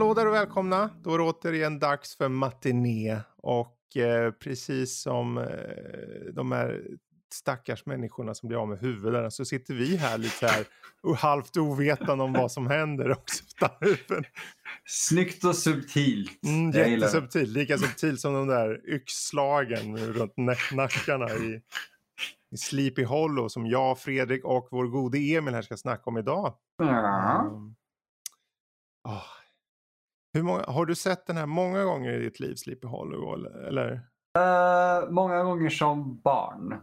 Hallå där och välkomna. Då är det återigen dags för matiné. Och eh, precis som eh, de här stackars människorna som blir av med huvudena så sitter vi här lite så här och halvt ovetande om vad som händer också. Snyggt och subtilt. Mm, jättesubtilt. Lika subtilt som de där yxslagen runt nackarna i, i Sleepy Hollow som jag, Fredrik och vår gode Emil här ska snacka om idag. Um, oh. Hur många, har du sett den här många gånger i ditt liv, Sleepy Hollow? Eller? Uh, många gånger som barn.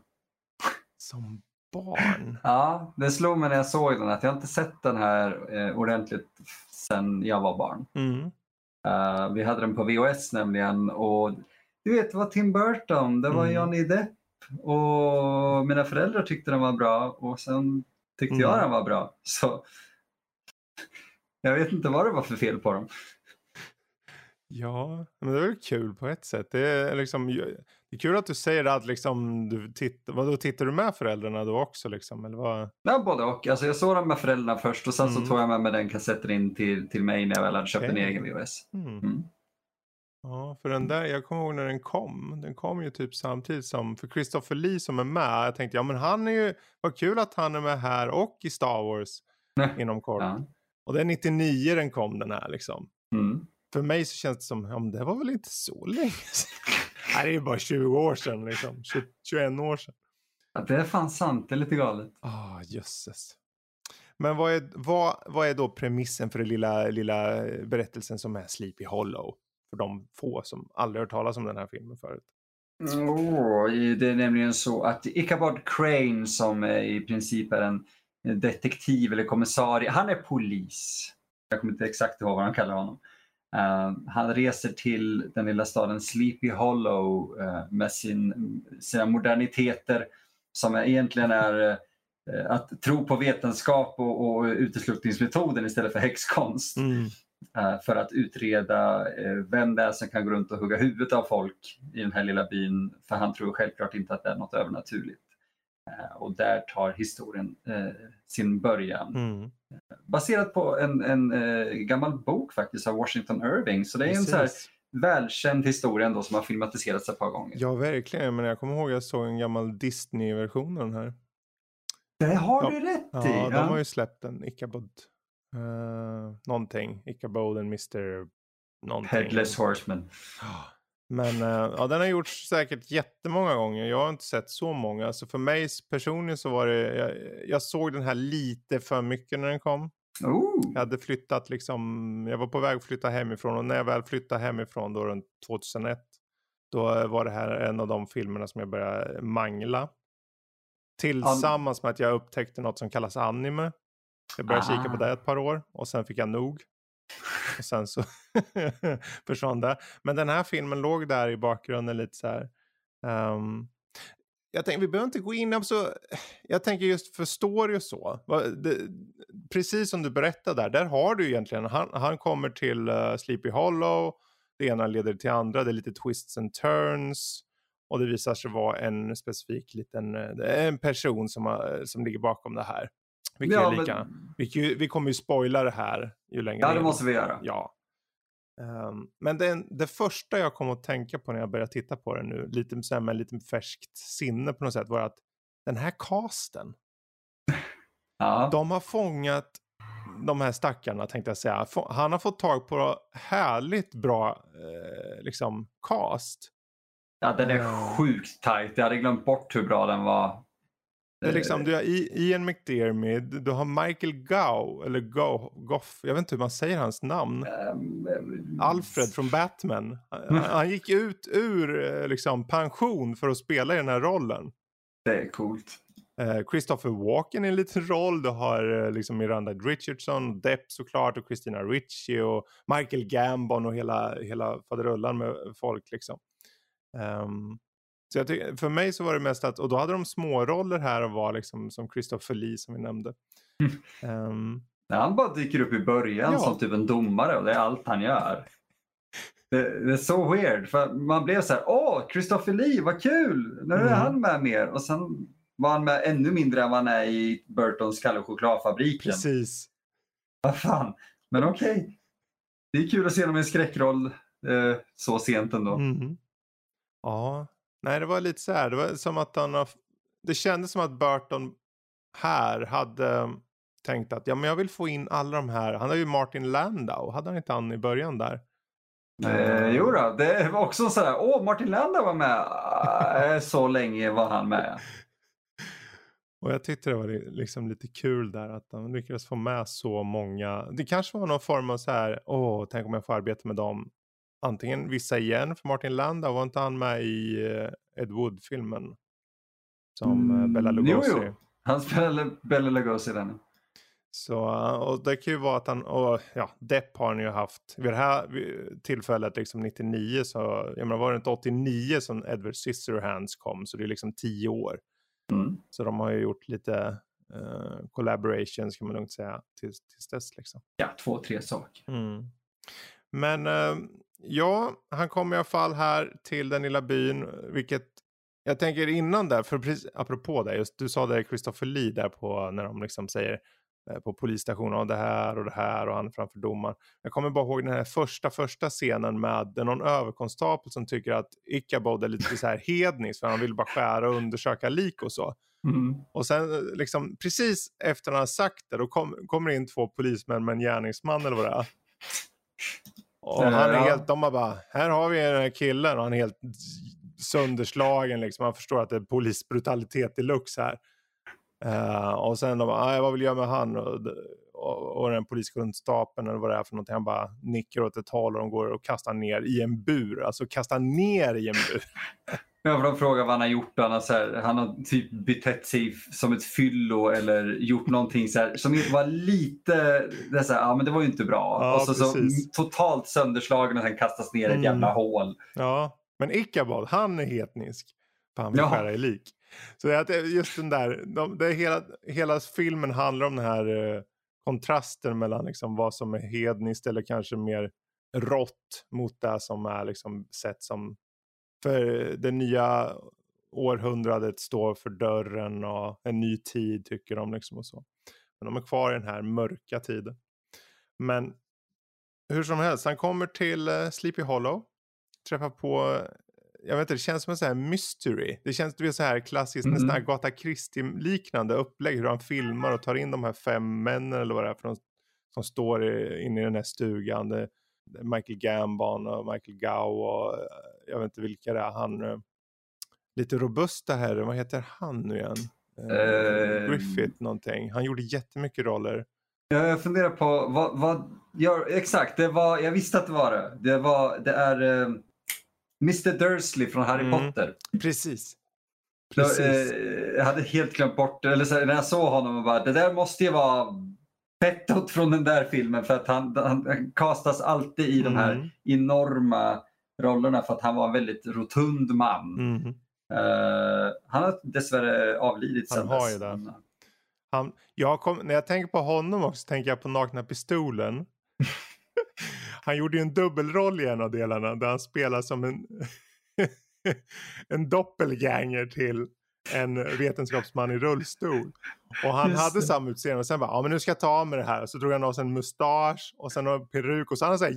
Som barn? ja, det slog mig när jag såg den att jag inte sett den här eh, ordentligt sedan jag var barn. Mm. Uh, vi hade den på VHS nämligen och du vet, det var Tim Burton, det var Mm. Johnny Depp och mina föräldrar tyckte den var bra och sen tyckte Mm. jag den var bra. Så jag vet inte vad det var för fel på dem. Ja, men det är väl kul på ett sätt. Det är, liksom, det är kul att du säger att liksom, du tittar, vadå, tittar du med föräldrarna då också? Liksom, eller vad? Ja, både och. Alltså, jag såg den med föräldrarna först och sen Mm. så tog jag med mig den kassetten in till, till mig när jag väl hade köpt en Okej. egen VHS. Mm. Mm. Ja, för den där, jag kommer ihåg när den kom. Den kom ju typ samtidigt som, för Christopher Lee som är med. Jag tänkte, ja men han är ju, vad kul att han är med här och i Star Wars inom kort. Ja. Och det är 99 den kom den här liksom. För mig så känns det som, ja men det var väl inte så länge sedan. Nej, det är ju bara 20 år sedan liksom. 20, 21 år sedan. Ja, det är fan sant, det är lite galet. Ah, jösses. Men vad är, vad, vad är då premissen för den lilla, lilla berättelsen som är Sleepy Hollow? För de få som aldrig hört talas om den här filmen förut. Åh, det är nämligen så att Ichabod Crane som i princip är en detektiv eller kommissarie, han är polis. Jag kommer inte exakt ihåg vad de kallar honom. Eh, han reser till den lilla staden Sleepy Hollow eh, med sin, sina moderniteter som egentligen är eh, att tro på vetenskap och, och uteslutningsmetoden istället för häxkonst. Mm. För att utreda vem det är som kan gå runt och hugga huvudet av folk i den här lilla byn. För han tror självklart inte att det är något övernaturligt. Eh, Och där tar historien eh, sin början. Mm. Baserat på en, en eh, gammal bok faktiskt av Washington Irving. Så det är en så här Precis. välkänd historia ändå som har filmatiserats ett par gånger. Ja, verkligen. Men jag kommer ihåg att jag såg en gammal Disney-version av den här. Det har Ja. du rätt Ja, i! de Ja. har ju släppt en Ichabod. Uh, någonting. Ichabod and Mr. Någonting. Headless Horseman. Ja. Men eh, ja, den har gjorts säkert jättemånga gånger. Jag har inte sett så många. Så för mig personligen så var det, jag, jag såg den här lite för mycket när den kom. Oh. Jag hade flyttat liksom, jag var på väg att flytta hemifrån och när jag väl flyttade hemifrån då runt 2001. Då var det här en av de filmerna som jag började mangla. Tillsammans med att jag upptäckte något som kallas anime. Jag började kika på Ah. det ett par år och sen fick jag nog. Och sen så försvann det. Men den här filmen låg där i bakgrunden lite så här. Um, jag tänker, vi behöver inte gå in, alltså, jag tänker just för story och så. Det, precis som du berättade där, där har du egentligen, han, han kommer till uh, Sleepy Hollow, det ena leder till andra, det är lite twists and turns. Och det visar sig vara en specifik liten, det är en person som, har, som ligger bakom det här. Vilket Ja, är men- lika, vi, kan ju- vi kommer ju spoila det här ju längre ja, det måste vi göra. Ja. Ehm, men den, det första jag kom att tänka på när jag började titta på den nu, lite så här med lite färskt sinne på något sätt, var att den här casten, Ja. de har fångat de här stackarna tänkte jag säga. Han har fått tag på härligt bra eh, liksom cast. Ja, den är sjukt tight. Jag hade glömt bort hur bra den var. Det är liksom, du har I- Ian McDermid, du har Michael Gow, eller Go, Goff, jag vet inte hur man säger hans namn. Ehm, Alfred från Batman. Han, han gick ut ur eh, liksom, pension för att spela i den här rollen. Det är coolt. Eh, Christopher Walken i en liten roll. Du har eh, liksom Miranda Richardson, Depp såklart och Christina Ricci och Michael Gambon och hela, hela faderullan med folk liksom. Ehm, så jag tycker, för mig så var det mest att, och då hade de små roller här och var liksom som Christopher Lee som vi nämnde. Ehm, När han bara dyker upp i början Ja. som typ en domare och det är allt han gör. Det, det är så weird. För man blev så här, åh, Christopher Lee, vad kul! Nu är Mm. han med mer. Och sen var han med ännu mindre än vad han är i Burtons Kalle chokladfabriken. precis. Vad fan. Men okej. det är kul att se honom i en skräckroll eh, så sent ändå. Mm. Ja, nej det var lite så här. Det var som att han har... Det kändes som att Burton här hade tänkt att ja, men jag vill få in alla de här. Han har ju Martin Landau. Hade han inte han i början där? Eh, jo då, det var också sådär, åh Martin Landau var med. Eh, så länge var han med. Och jag tyckte det var liksom lite kul där att de lyckades få med så många. Det kanske var någon form av så här, åh, tänk om jag får arbeta med dem. Antingen vissa igen, för Martin Landau var inte han med i uh, Ed Wood-filmen? Som uh, Bella Lugosi. Jo, jo. Han spelade Bella Lugosi den. Så, och det kan ju vara att han, och ja, Depp har han ju haft, vid det här tillfället, liksom 99, så, jag menar var det inte 89 som Edward Scissorhands kom, så det är liksom 10 år. Mm. Så de har ju gjort lite uh, collaborations kan man lugnt säga tills, tills dess liksom. Ja, två, tre saker. Mm. Men uh, ja, han kommer i alla fall här till den lilla byn, vilket jag tänker innan där, för precis, apropå det, just du sa det Christopher Lee där på när de liksom säger Eh, på polisstationen och det här och det här och han är framför domaren. Jag kommer bara ihåg den här första första scenen med någon överkonstapel som tycker att Ichabod är lite så här hednisk för han vill bara skära och undersöka lik och så. Mm. Och sen eh, liksom precis efter han har sagt det då kom, kommer in två polismän med en gärningsman eller vad det är. Och han är helt, de bara, här har vi den här killen och han är helt sönderslagen liksom. Man förstår att det är polisbrutalitet deluxe här. Uh, och sen de bara, vad vill jag med han? Och, och, och den poliskunskapen eller vad det är för någonting. Han bara nickar åt ett håll och de går och kastar ner i en bur. Alltså kastar ner i en bur. Ja, för de frågar vad han har gjort. Han har, så här, han har typ betett sig som ett fyllo eller gjort någonting så här, som var lite, det, så här, ja, men det var ju inte bra. Ja, och så, så, totalt sönderslagen och sen kastas ner i mm. ett jävla hål. Ja, men Ichabod, han är hetnisk. För han vill ja. skära i lik. Så att just den där, de, det hela, hela filmen handlar om den här eh, kontrasten mellan liksom vad som är hedniskt eller kanske mer rått mot det som är liksom sett som för det nya århundradet står för dörren och en ny tid tycker de liksom och så. Men de är kvar i den här mörka tiden. Men hur som helst, han kommer till uh, Sleepy Hollow. Träffar på jag vet inte, det känns som en sån här mystery. Det känns det så här klassiskt, mm. nästan Agatha Christie-liknande upplägg. Hur han filmar och tar in de här fem männen eller vad det är för de, som står inne i den här stugan. Det, Michael Gambon och Michael Gow och eh, jag vet inte vilka det är. Han, eh, lite robusta herren, vad heter han nu igen? Uh, Griffith någonting. Han gjorde jättemycket roller. Jag funderar på vad, vad ja, exakt, det var, jag visste att det var det. Det, var, det är Mr Dursley från Harry mm. Potter. Precis. Precis. Så, eh, jag hade helt glömt bort eller så, när jag såg honom och bara det där måste ju vara Pettot från den där filmen för att han, han, han kastas alltid i mm. de här mm. enorma rollerna för att han var en väldigt rotund man. Mm. Uh, han har dessvärre avlidit Han har ju det. Han, jag kom, när jag tänker på honom också tänker jag på Nakna Pistolen. Han gjorde ju en dubbelroll i en av delarna där han spelar som en, en doppelganger till en vetenskapsman i rullstol. Och han Just hade det. samma utseende och sen bara, ja men nu ska jag ta av mig det här. Så drog han av sig en mustasch och sen en peruk och så hade han så här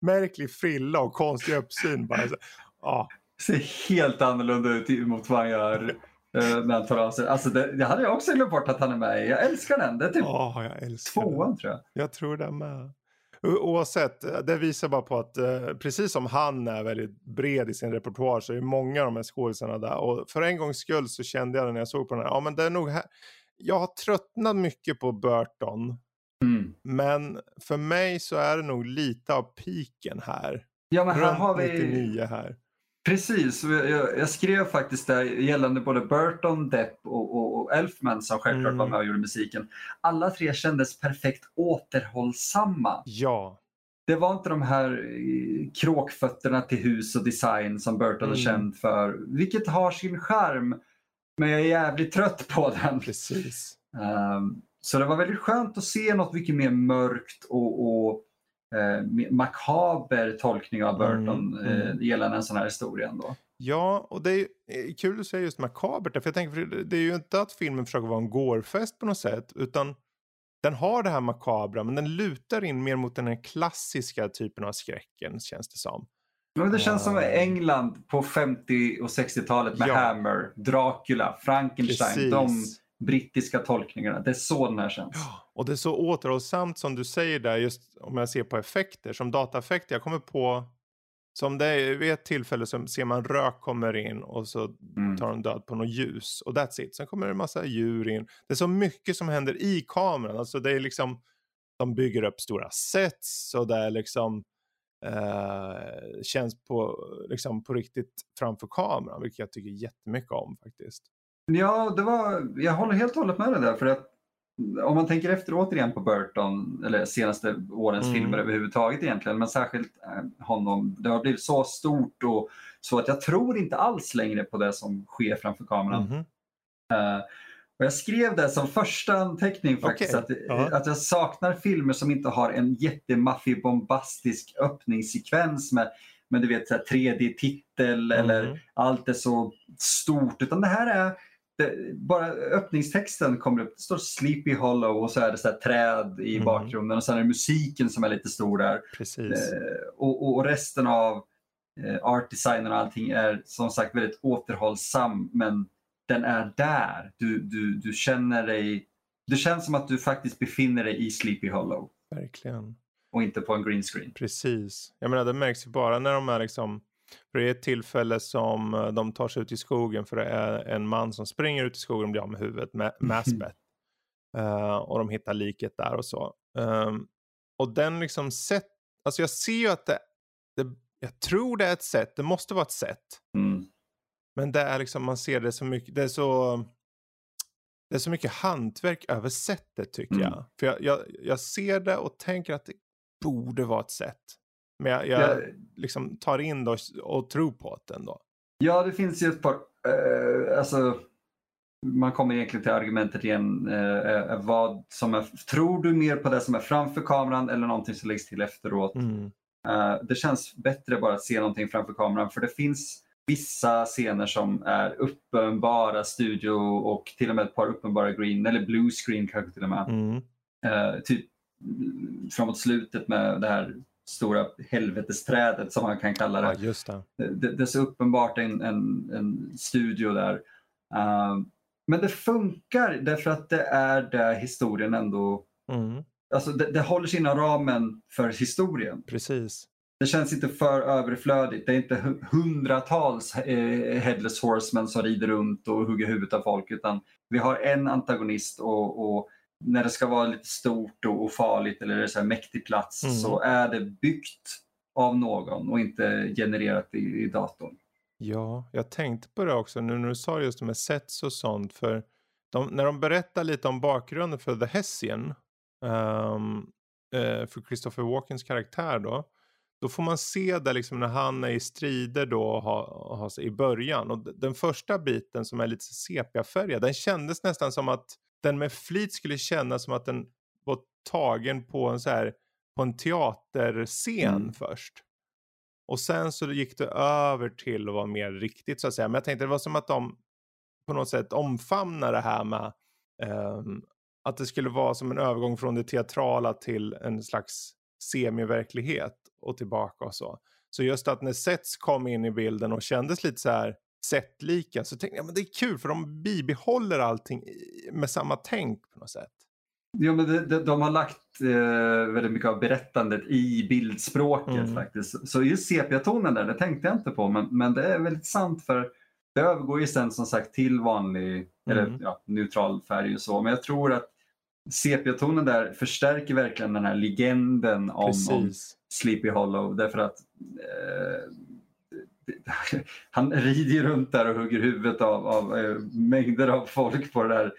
jättemärklig frilla och konstig uppsyn. Bara så, ja. Ser helt annorlunda ut mot vad han gör eh, när han tar av sig. Alltså det, det, hade jag också glömt bort att han är med i. Jag älskar den. Det är typ oh, jag tvåan den. tror jag. Jag tror det med. Oavsett, det visar bara på att eh, precis som han är väldigt bred i sin repertoar så är många av de här skådisarna där. Och för en gångs skull så kände jag det när jag såg på den här, ja men det är nog här. Jag har tröttnat mycket på Burton. Mm. Men för mig så är det nog lite av piken här. Ja men här Runt har vi 99 här. Precis, jag, jag, skrev faktiskt där gällande både Burton, Depp och, och, och Elfman som självklart mm. var med och gjorde musiken. Alla tre kändes perfekt återhållsamma. Ja. Det var inte de här eh, kråkfötterna till hus och design som Burton mm. är känd för, vilket har sin charm. Men jag är jävligt trött på den. Precis. Um, så det var väldigt skönt att se något mycket mer mörkt och, och eh, makaber tolkning av Burton mm, mm. Eh, gällande en sån här historia. Ändå. Ja, och det är eh, kul att säga just makabert. För jag tänker, för det är ju inte att filmen försöker vara en gårfest på något sätt. Utan den har det här makabra men den lutar in mer mot den här klassiska typen av skräcken känns det som. Men det känns som England på 50 och 60-talet med Ja. Hammer, Dracula, Frankenstein. Precis. De brittiska tolkningarna. Det är så den här känns. Och det är så återhållsamt som du säger där, just om jag ser på effekter, som dataeffekter. Jag kommer på, som det är vid ett tillfälle så ser man rök kommer in och så Mm. tar de död på något ljus. Och that's it. Sen kommer det en massa djur in. Det är så mycket som händer i kameran. Alltså det är liksom, de bygger upp stora sets och det är liksom eh, känns på, liksom på riktigt framför kameran, vilket jag tycker jättemycket om faktiskt. Ja, det var, jag håller helt och hållet med dig där. För att om man tänker efter återigen på Burton, eller senaste årens Mm. filmer överhuvudtaget egentligen, men särskilt eh, honom. Det har blivit så stort och så att jag tror inte alls längre på det som sker framför kameran. Mhm. Eh, och jag skrev det som första anteckning faktiskt, Okej, att, ja. att jag saknar filmer som inte har en jättemaffig bombastisk öppningssekvens med, med du vet, så här 3D-titel eller Mhm. allt är så stort. Utan det här är det, bara öppningstexten kommer upp, det står Sleepy Hollow och så är det så här träd i Mhm. bakgrunden och sen är det musiken som är lite stor där. Precis. Eh, och, och, och resten av eh, artdesignen och allting är som sagt väldigt återhållsam men den är där. Du, du, du känner dig, det känns som att du faktiskt befinner dig i Sleepy Hollow Verkligen. och inte på en green screen. Precis. Jag menar det märks ju bara när de är liksom. För det är ett tillfälle som eh, de tar sig ut i skogen för det är en man som springer ut i skogen och blir av med huvudet med Maspet. Eh, och de hittar liket där och så. Ehm, och den liksom sett. Alltså jag ser ju att det, det. Jag tror det är ett sätt. Det måste vara ett sätt. Mm. Men det är liksom man ser det så mycket. Det är så. Det är så mycket hantverk över sättet tycker Mm. jag. För jag, jag, jag ser det och tänker att det borde vara ett sätt. Men jag, jag Ja. liksom tar in det och, tror på det ändå. Ja, det finns ju ett par, eh, alltså man kommer egentligen till argumentet igen. Eh, eh, vad som är, tror du mer på det som är framför kameran eller någonting som läggs till efteråt? Mm. Eh, det känns bättre bara att se någonting framför kameran för det finns vissa scener som är uppenbara studio och till och med ett par uppenbara green eller blue screen kanske till och med. Mm. Eh, typ framåt slutet med det här stora helvetesträdet som man kan kalla det. Ja, just det. Det, det är så uppenbart en, en, en studio där. Eh, men det funkar därför att det är där historien ändå Mm. Alltså det, det håller sig inom ramen för historien. Precis. Det känns inte för överflödigt. Det är inte hu- hundratals eh, headless horsemen som rider runt och hugger huvudet av folk. Utan vi har en antagonist och, och när det ska vara lite stort och, farligt eller så här mäktig plats Mm. så är det byggt av någon och inte genererat i, i datorn. Ja, jag tänkte på det också nu när du sa just det med sets och sånt. För de, när de berättar lite om bakgrunden för The Hessian. ehm, eh, för Christopher Walkens karaktär då. Då får man se där liksom när han är i strider då ha, ha, i början. Och den första biten som är lite sepiafärgad. Den kändes nästan som att den med flit skulle kännas som att den var tagen på en så här på en teaterscen Mm. först. Och sen så gick det över till att vara mer riktigt så att säga. Men jag tänkte det var som att de på något sätt omfamnar det här med ehm, att det skulle vara som en övergång från det teatrala till en slags semiverklighet och tillbaka och så. Så just att när sets kom in i bilden och kändes lite så här setlika så tänkte jag men det är kul för de bibehåller allting med samma tänk på något sätt. Ja, men de, de, de har lagt eh, väldigt mycket av berättandet i bildspråket Mm. faktiskt. Så just sepia-tonen där, det tänkte jag inte på. Men, men det är väldigt sant för det övergår ju sen som sagt till vanlig, eller Mm. ja, neutral färg och så. Men jag tror att sepia-tonen där förstärker verkligen den här legenden om, om. Sleepy Hollow. Därför att eh, han rider runt där och hugger huvudet av, av eh, mängder av folk på det där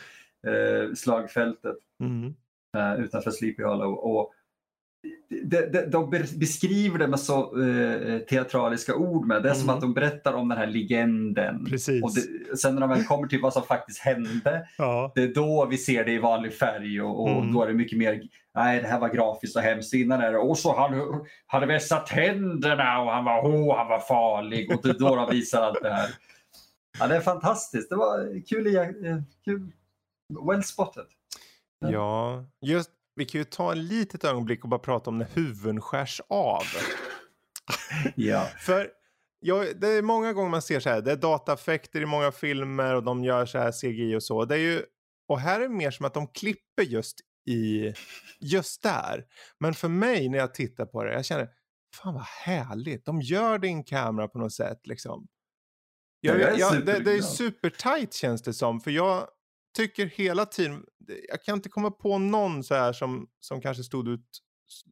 eh, slagfältet Mm. eh, utanför Sleepy Hollow. Och de, de, de be- beskriver det med så eh, teatraliska ord. Med. Det är som Mm. att de berättar om den här legenden. Precis. Och det, sen när de väl kommer till vad som faktiskt hände, Ja. det är då vi ser det i vanlig färg och, och Mm. då är det mycket mer, nej det här var grafiskt och hemskt. Innan är det, och så han hade vässat tänderna och han var, åh han var farlig. Och det är då de visar allt det här. Ja, det är fantastiskt. Det var kul. i- kul. Well spotted. Ja, just vi kan ju ta en litet ögonblick och bara prata om när huvuden skärs av. Ja. För ja, det är många gånger man ser så här, det är dataeffekter i många filmer och de gör så här CGI och så. Det är ju, och här är det mer som att de klipper just i, just där. Men för mig när jag tittar på det, jag känner, fan vad härligt, de gör en kamera på något sätt liksom. Jag, Jag jag, det, det är supertight känns det som, för jag tycker hela tiden, jag kan inte komma på någon så här som, som kanske stod ut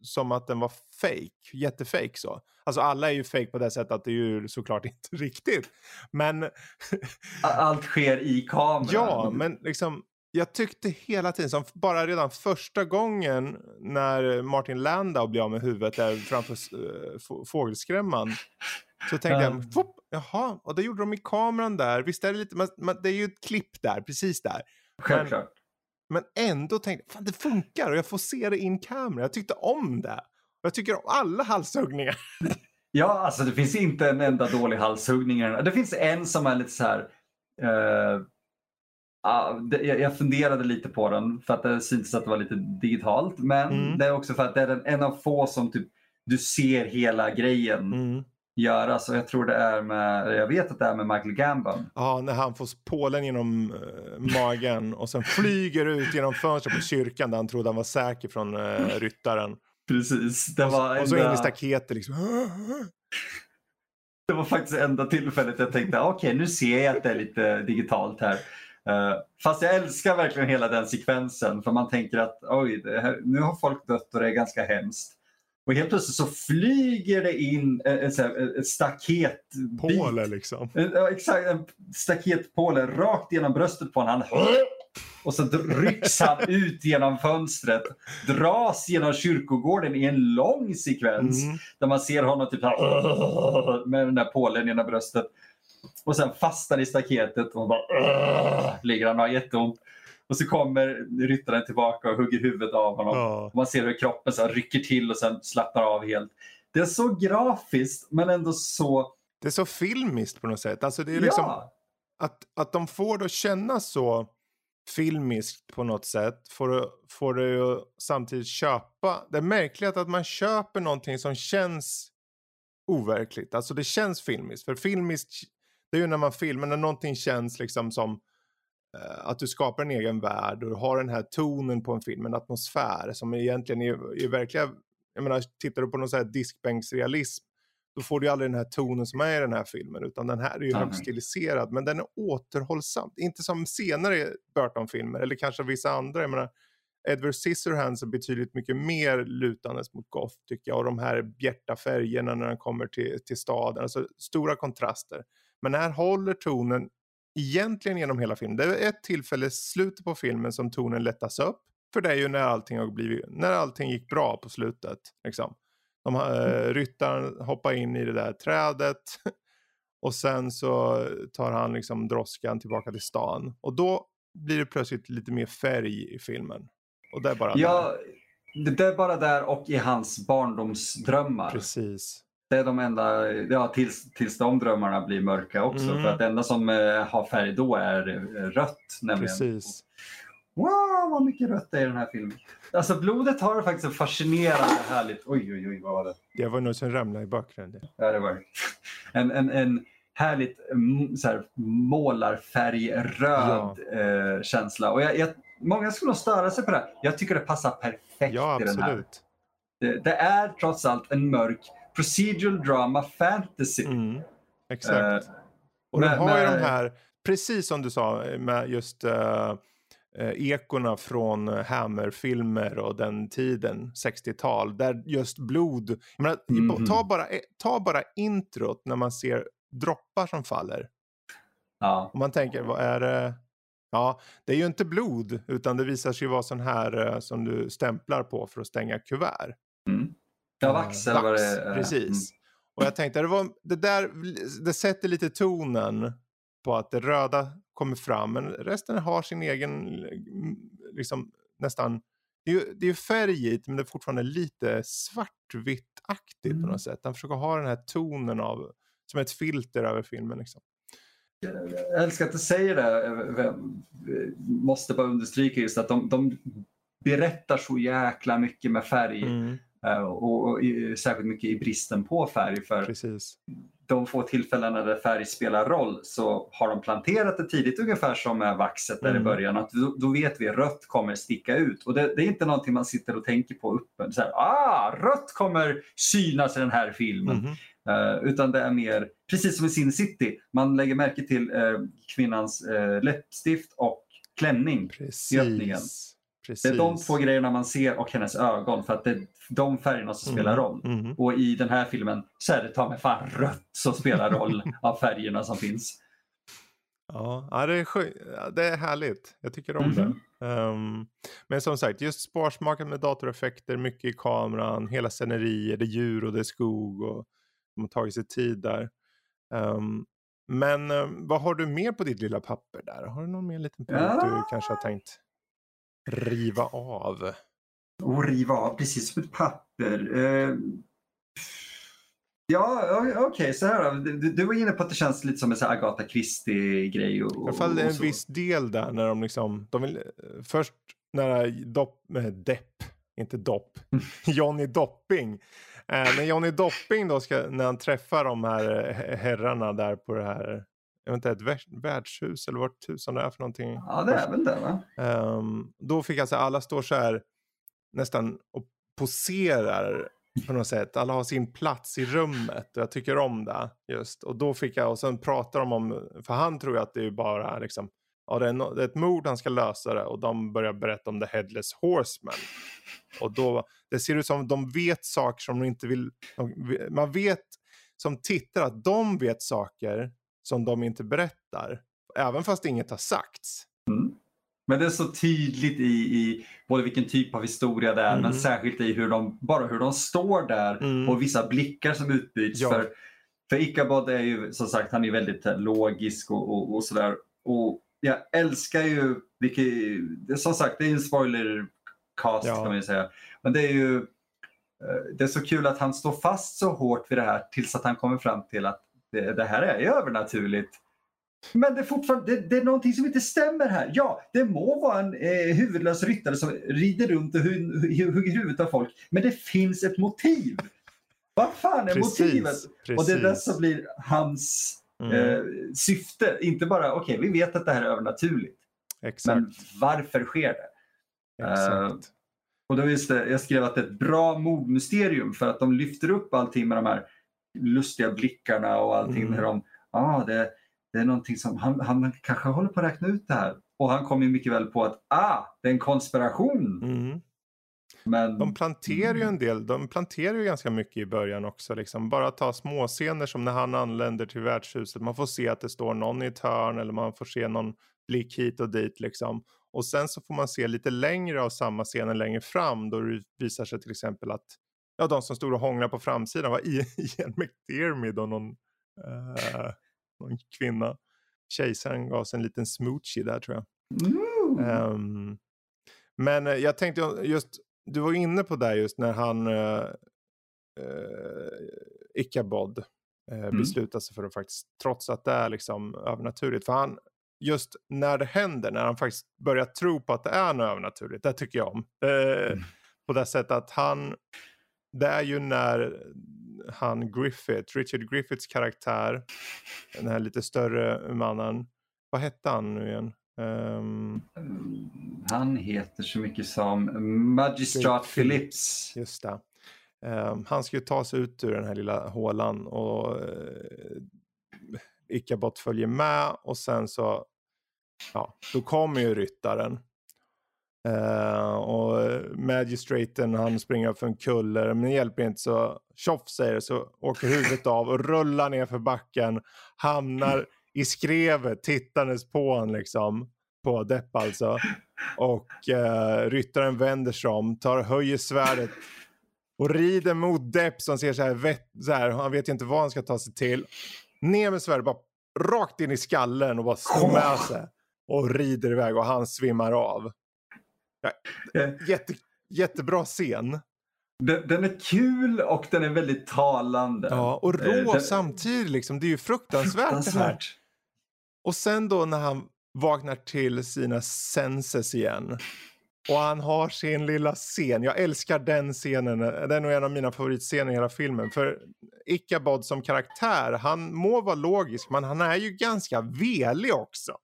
som att den var fake, jättefake så. Alltså alla är ju fake på det sättet att det är ju såklart inte riktigt. Men Allt sker i kameran. ja, men liksom jag tyckte hela tiden, som bara redan första gången när Martin Landau blev av med huvudet där framför få- fågelskrämman. Så tänkte Ja. jag, "Fopp, jaha, och det gjorde de i kameran där. Visst är det lite, man, man, det är ju ett klipp där, precis där. Självklart. Men ändå tänkte jag, fan det funkar och jag får se det in kamera. Jag tyckte om det. Jag tycker om alla halshuggningar. Ja, alltså det finns inte en enda dålig halshuggning. Det finns en som är lite så här. eh, ja, det, jag, funderade lite på den för att det syntes att det var lite digitalt. Men Mm. det är också för att det är en av få som typ, du ser hela grejen Mm. Göras. Och jag tror det är med, jag vet att det är med Michael Gambon. Ja, när han får pålen genom eh, magen och sen flyger ut genom fönstret på kyrkan där han trodde han var säker från uh, ryttaren. Precis. Det Och, var, och så in i staketet liksom. det var faktiskt enda tillfället jag tänkte okej nu ser jag att det är lite digitalt här. Eh, fast jag älskar verkligen hela den sekvensen för man tänker att oj, här, nu har folk dött och det är ganska hemskt. Och helt plötsligt så flyger det in en, en, så här- ett staket. Påle liksom. En, exakt, en staketpåle rakt genom bröstet på honom. Han, och så rycks han ut genom fönstret, dras genom kyrkogården i en lång sekvens Mm. där man ser honom typ här, med den där pålen genom bröstet. Och sen fastnar i staketet och bara ligger han och har jätteont. Och så kommer ryttaren tillbaka och hugger huvudet av honom. Ja. Och man ser hur kroppen så rycker till och sen slappnar av helt. Det är så grafiskt men ändå så... Det är så filmiskt på något sätt. Alltså det är liksom ja, att, att de får det att kännas så filmiskt på något sätt får det, får ju samtidigt köpa. Det är märkligt att man köper någonting som känns overkligt. Alltså det känns filmiskt. För filmiskt, det är ju när man filmar, när någonting känns liksom som att du skapar en egen värld och du har den här tonen på en film, en atmosfär som egentligen är, är verkliga, jag menar tittar du på någon sån här diskbänksrealism då får du aldrig den här tonen som är i den här filmen utan den här är ju högst stiliserad men den är återhållsam. Inte som senare Burton-filmer eller kanske vissa andra. Jag menar, Edward Scissorhands är betydligt mycket mer lutandes mot goth tycker jag och de här bjärta färgerna när den kommer till, till staden. Alltså stora kontraster. Men här håller tonen egentligen genom hela filmen. Det är ett tillfälle i slutet på filmen som tonen lättas upp. För det är ju när allting, har blivit, när allting gick bra på slutet. Liksom. De, eh, ryttaren hoppar in i det där trädet. Och sen så tar han liksom droskan tillbaka till stan. Och då blir det plötsligt lite mer färg i filmen. Och det är bara ja, det det är bara där och i hans barndomsdrömmar. där. Precis. Det är de enda, ja, tills, tills de drömmarna blir mörka också. Mm. För att det enda som eh, har färg då är eh, rött. Nämligen. Precis. Wow, vad mycket rött det är i den här filmen. Alltså blodet har faktiskt fascinerande härligt... Oj, oj, oj, vad var det? Det var nog som ramlade i bakgrunden. Ja, det var det. En, en, en härligt mm, så här, målarfärgröd eh, känsla. Och jag, jag, många skulle nog störa sig på det. här. Jag tycker det passar perfekt Ja, i den här. absolut. Det, det är trots allt en mörk procedural drama fantasy. Mm, exakt. Eh, Och de men- har ju de här, precis som du sa, med just uh, ekorna från eh, Hammer-filmer och den tiden, 60-tal, där just blod, jag menar, Mhm. ta, bara, eh, ta bara introt när man ser droppar som faller. Ja. Och man tänker, vad är det? Ja, det är ju inte blod, utan det visar sig vara sån här eh, som du stämplar på för att stänga kuvert. Mm. Ja, vax Eh, eller vad vax, det är. Precis. Och jag tänkte, det, var, det där det sätter lite tonen på att det röda kommer fram. Men resten har sin egen, mm, liksom nästan, det är ju, det är ju färg i det, men det är fortfarande lite svartvitt-aktigt på Mm. något sätt. Han försöker ha den här tonen av, som ett filter över filmen liksom. Jag älskar att du säger det. Jag måste bara understryka just att de, de berättar så jäkla mycket med färg. Mm, eh, och, och i, särskilt mycket i bristen på färg. För precis. de få tillfällen där färg spelar roll så har de planterat det tidigt ungefär som med vaxet där Mm. i början. Att då, då vet vi att rött kommer sticka ut. Och det, det är inte någonting man sitter och tänker på uppe. Så här, ah, rött kommer synas i den här filmen. Mhm. Eh, utan det är mer, precis som i Sin City, man lägger märke till eh, kvinnans eh, läppstift och klänning. öppningen. Precis. Det är de två grejerna man ser och hennes ögon för att det är de färgerna som spelar Mm, roll. mhm. Och i den här filmen så är det ta mig fan rött som spelar roll av färgerna som finns. Ja, det, är det är härligt. Jag tycker om Mhm. det. Ehm, men som sagt, just sparsmakat med datoreffekter, mycket i kameran, hela scenerier, det är djur och det är skog och de har tagit sig tid där. Ehm, men ehm, vad har du mer på ditt lilla papper där? Har du någon mer liten punkt Ja. du kanske har tänkt riva av? Och riva av precis som ett papper. Eh, ja, okej, så här då. Du, du var inne på att det känns lite som en så Agatha Christie-grej. I alla fall en viss del där när de liksom, de vill, eh, först när Dopp, äh, Depp, inte Dopp, Johnny Dopping. Eh, när Johnny Dopping då ska, när han träffar de här herrarna där på det här, jag vet inte, ett värds- värdshus eller vart tusan det är för någonting. Ja, det är väl det va? Ehm, då fick alltså alla står så här nästan och poserar på något sätt. Alla har sin plats i rummet och jag tycker om det just. Och då fick jag, och sen pratar de om, för han tror ju att det är bara liksom, ja det är, no, det är ett mord han ska lösa det och de börjar berätta om the headless horseman. Och då, det ser ut som de vet saker som de inte vill, de, man vet som tittar att de vet saker som de inte berättar. Även fast inget har sagts. Mm. Men det är så tydligt i, i både vilken typ av historia det är Mm. men särskilt i hur de, bara hur de står där Mm. och vissa blickar som utbyts. Ja. För, för Ichabod är ju som sagt han är väldigt eh, logisk och, och, och sådär. Och jag älskar ju, vilket, som sagt det är en spoilercast Ja. kan man ju säga. Men det är ju eh, det är så kul att han står fast så hårt vid det här tills att han kommer fram till att det, det här är övernaturligt. Men det är fortfarande det, det är någonting som inte stämmer här. Ja, det må vara en eh, huvudlös ryttare som rider runt och hu, hu, hugger huvudet av folk. Men det finns ett motiv. Vad fan är motivet? Och det är det som blir hans Mm, eh, syfte. Inte bara, okej vi vet att det här är övernaturligt. exakt. Men varför sker det? exakt. Och då just det, jag skrev att det är ett bra mordmysterium för att de lyfter upp allting med de här lustiga blickarna och allting. Mm. När de, ah, det, det är någonting som, han, han kanske håller på att räkna ut det här. Och han kommer ju mycket väl på att ah, det är en konspiration. Mm. Men De planterar ju en del, de planterar ju ganska mycket i början också. Liksom. Bara ta småscener som när han anländer till värdshuset. Man får se att det står någon i ett hörn eller man får se någon blick hit och dit. Liksom. Och sen så får man se lite längre av samma scener längre fram. Då det visar sig till exempel att ja, de som stod och hånglade på framsidan var Ian McDermid och någon, eh, någon kvinna. Kejsaren gav sig en liten smoochie där tror jag. Mm. Ehm, men eh, jag tänkte just, du var inne på det just när han, uh, Ichabod, uh, beslutar sig för att faktiskt, trots att det är liksom övernaturligt, för han, just när det händer, när han faktiskt börjar tro på att det är något övernaturligt, det tycker jag om. Eh, Mm. På det sättet att han, det är ju när han Griffith, Richard Griffiths karaktär, den här lite större mannen, vad hette han nu igen? Ehm, Han heter så mycket som Magistrat Phillips. Phillips. Just det. Ehm, han ska ju ta sig ut ur den här lilla hålan och uh, Ichabod följer med och sen så, ja, då kommer ju ryttaren. Uh, och magistraten han springer upp för en kulle. Men det hjälper inte så tjoff säger det så åker huvudet av och rullar ner för backen. Hamnar i skrevet tittandes på honom liksom. På Depp alltså. Och uh, ryttaren vänder sig om tar höjer svärdet och rider mot Depp som ser så här, vett, så här han vet ju inte vad han ska ta sig till. Ner med svärdet bara rakt in i skallen och bara slår med sig och rider iväg och han svimmar av Ja, jätte, jättebra scen. Den, den, är kul och den är väldigt talande. Ja, och rå Eh, den, samtidigt. Liksom. Det är ju fruktansvärt, fruktansvärt det här. Och sen då när han vaknar till sina senses igen. Och han har sin lilla scen. Jag älskar den scenen. Den är nog en av mina favoritscener i hela filmen. För Ichabod som karaktär, han må vara logisk men han är ju ganska velig också.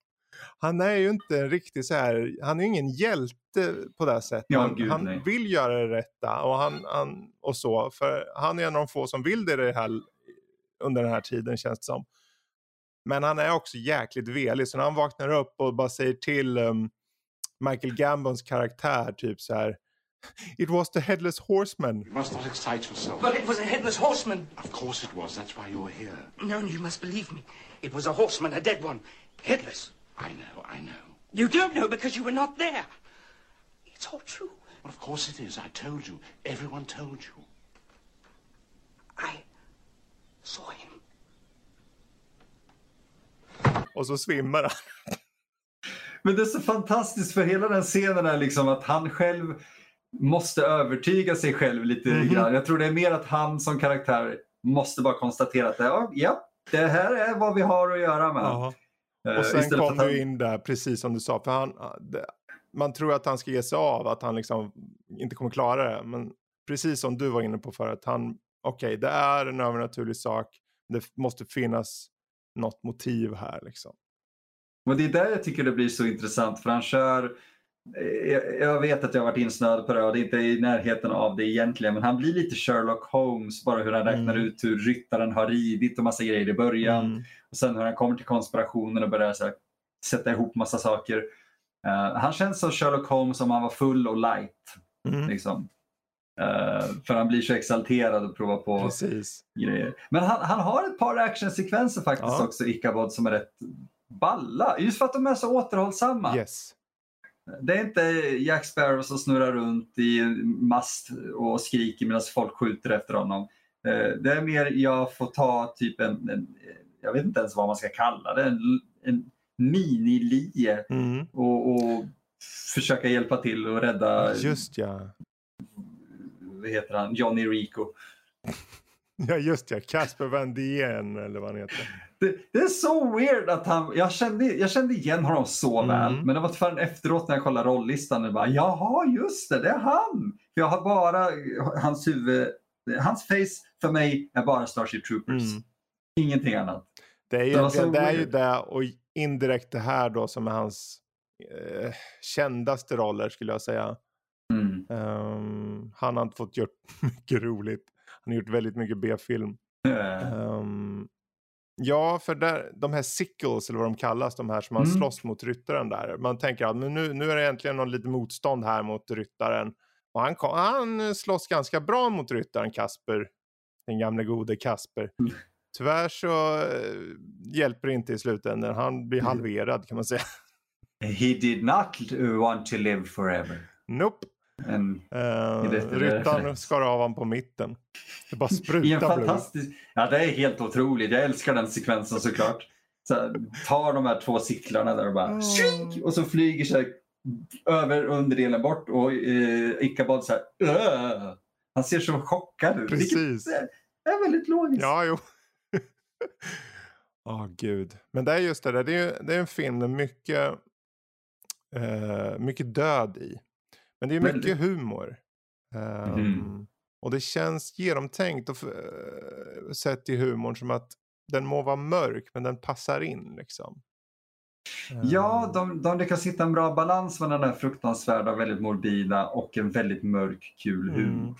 Han är ju inte en riktig så här, han är ju ingen hjälte på det sättet. Ja, han gud, han vill göra det rätta och, han, han, och så. För han är en av de få som vill det, det här, under den här tiden känns det som. Men han är också jäkligt velig så när han vaknar upp och bara säger till um, Michael Gambons karaktär typ så här It was the headless horseman. You must not excite yourself. But it was a headless horseman. Of course it was. That's why you're here. No, you must believe me. It was a horseman, a dead one. Headless. I know, I know. You don't know because you were not there. It's all true. Well, of course it is. I told you. Everyone told you. I saw him. Och så svimmar han. Men det är så fantastiskt för hela den scenen är liksom att han själv måste övertyga sig själv lite Mhm. grann. Jag tror det är mer att han som karaktär måste bara konstatera att ja, ja, det här är vad vi har att göra med. Ja. Eh, Och sen istället kom du in där, precis som du sa. För han, det, man tror att han ska ge sig av, att han liksom inte kommer klara det. Men precis som du var inne på förut, han, okej, det är en övernaturlig sak. Det måste finnas något motiv här liksom. Och det är där jag tycker det blir så intressant för han kör jag- vet att jag har varit insnöad på det och det är inte i närheten av det egentligen men han blir lite Sherlock Holmes bara hur han räknar Mm. ut hur ryttaren har ridit och massa grejer i början. Mm. Och sen hur han kommer till konspirationen och börjar här, sätta ihop massa saker. Eh, han känns som Sherlock Holmes om han var full och light. Mm. Liksom. Eh, för han blir så exalterad och provar på Precis. grejer. Men han, han har ett par actionsekvenser faktiskt Ja. också, Ichabod, som är rätt balla. Just för att de är så återhållsamma. Yes. Det är inte Jack Sparrow som snurrar runt i en mast och skriker medan folk skjuter efter honom. Eh, Det är mer jag får ta typ en, en jag vet inte ens vad man ska kalla det, en, en mini-lie Mm. och, och försöka hjälpa till och rädda, Just ja. vad heter han, Johnny Rico. Ja just ja, Casper Van Dien eller vad han heter. Det, det är så weird att han, jag kände, jag kände igen honom så Mm. väl, men det var förrän efteråt när jag kollade rollistan och bara jaha just det, det är han! För Jag har bara hans huvud, hans face för mig är bara Starship Troopers. Mm. Ingenting annat. Det är, Det så det är ju det och indirekt det här då som är hans eh, kändaste roller skulle jag säga. Mm. Ehm, han har inte fått gjort mycket roligt. Han har gjort väldigt mycket B-film. Eh, Ehm, ja, för där, de här sickles eller vad de kallas, de här som man Mm. slåss mot ryttaren där. Man tänker att men nu, nu är det äntligen någon lite motstånd här mot ryttaren. Och han, kom, han slåss ganska bra mot ryttaren Kasper. Den gamle gode Kasper. Mm. Tyvärr så eh, hjälper det inte i slutändan. Han blir Mm. halverad kan man säga. He did not want to live forever. Nope. En, det- ryttaren skar av honom på mitten. Det bara I en sprutar blod. fantastisk... Ja, det är helt otroligt. Jag älskar den sekvensen såklart. Så tar de här två sicklarna där och bara shriek, och så flyger sig över underdelen bort och eh, Ichabod så här "Åh!" Han ser så chockad ut. Precis. Vilket är, väldigt logiskt. Ja, jo. Åh gud. Men det är just det där. Det är, det är en film med mycket, eh, mycket död i. Men det är mycket Väldigt. humor. Ehm, Mhm. Och det känns genomtänkt och uh, sett i humorn som att den må vara mörk men den passar in liksom. Ja, Ehm, de, de lyckas hitta en bra balans mellan den här fruktansvärda, väldigt morbida och en väldigt mörk, kul Mm. humor.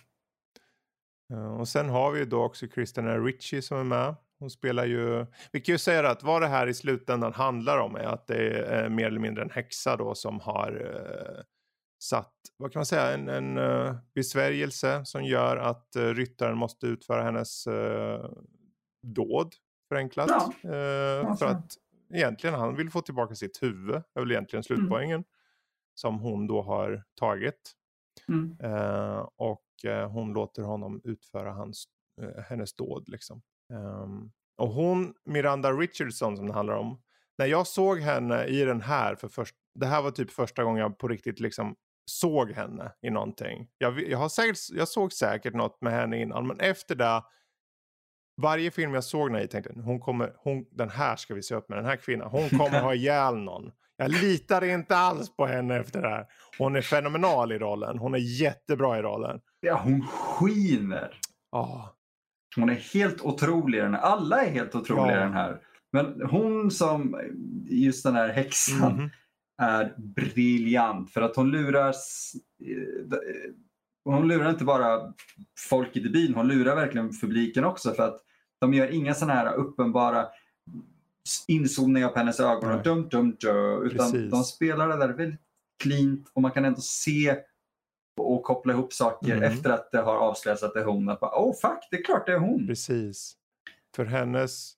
Ja, och sen har vi ju då också Christina Ricci som är med. Hon spelar ju, vi kan ju säga att vad det här i slutändan handlar om är att det är mer eller mindre en häxa då som har eh, satt, vad kan man säga, en, en eh, besvärjelse som gör att eh, ryttaren måste utföra hennes eh, dåd förenklat. Ja, alltså. för att egentligen han vill få tillbaka sitt huvud, är väl egentligen slutpoängen. Som hon då har tagit. Mm. Och hon låter honom utföra hans, hennes dåd. Liksom. Ehm, och hon, Miranda Richardson som det handlar om. När jag såg henne i den här för först, det här var typ första gången jag på riktigt liksom såg henne i någonting. Jag, jag, har säkert, jag såg säkert något med henne innan men efter det varje film jag såg när jag tänkte hon kommer, hon, den här ska vi se upp med, den här kvinnan, hon kommer ha ihjäl någon. Jag litar inte alls på henne efter det här. Hon är fenomenal i rollen, hon är jättebra i rollen. Ja, hon skiner. Oh. Hon är helt otrolig i den här. Alla är helt otroliga i Ja. den här. Men hon som, just den här häxan, Mhm. Är briljant. För att hon lurar, eh, hon lurar inte bara folket i bilen, hon lurar verkligen publiken också. För att de gör inga sådana här uppenbara inzoomningar på hennes ögon och dum dum dum. Utan Precis. de spelar det där väldigt cleant och man kan ändå se och koppla ihop saker Mm. efter att det har avslöjats att det är hon. Att bara, oh fuck, det är klart det är hon. Precis. För hennes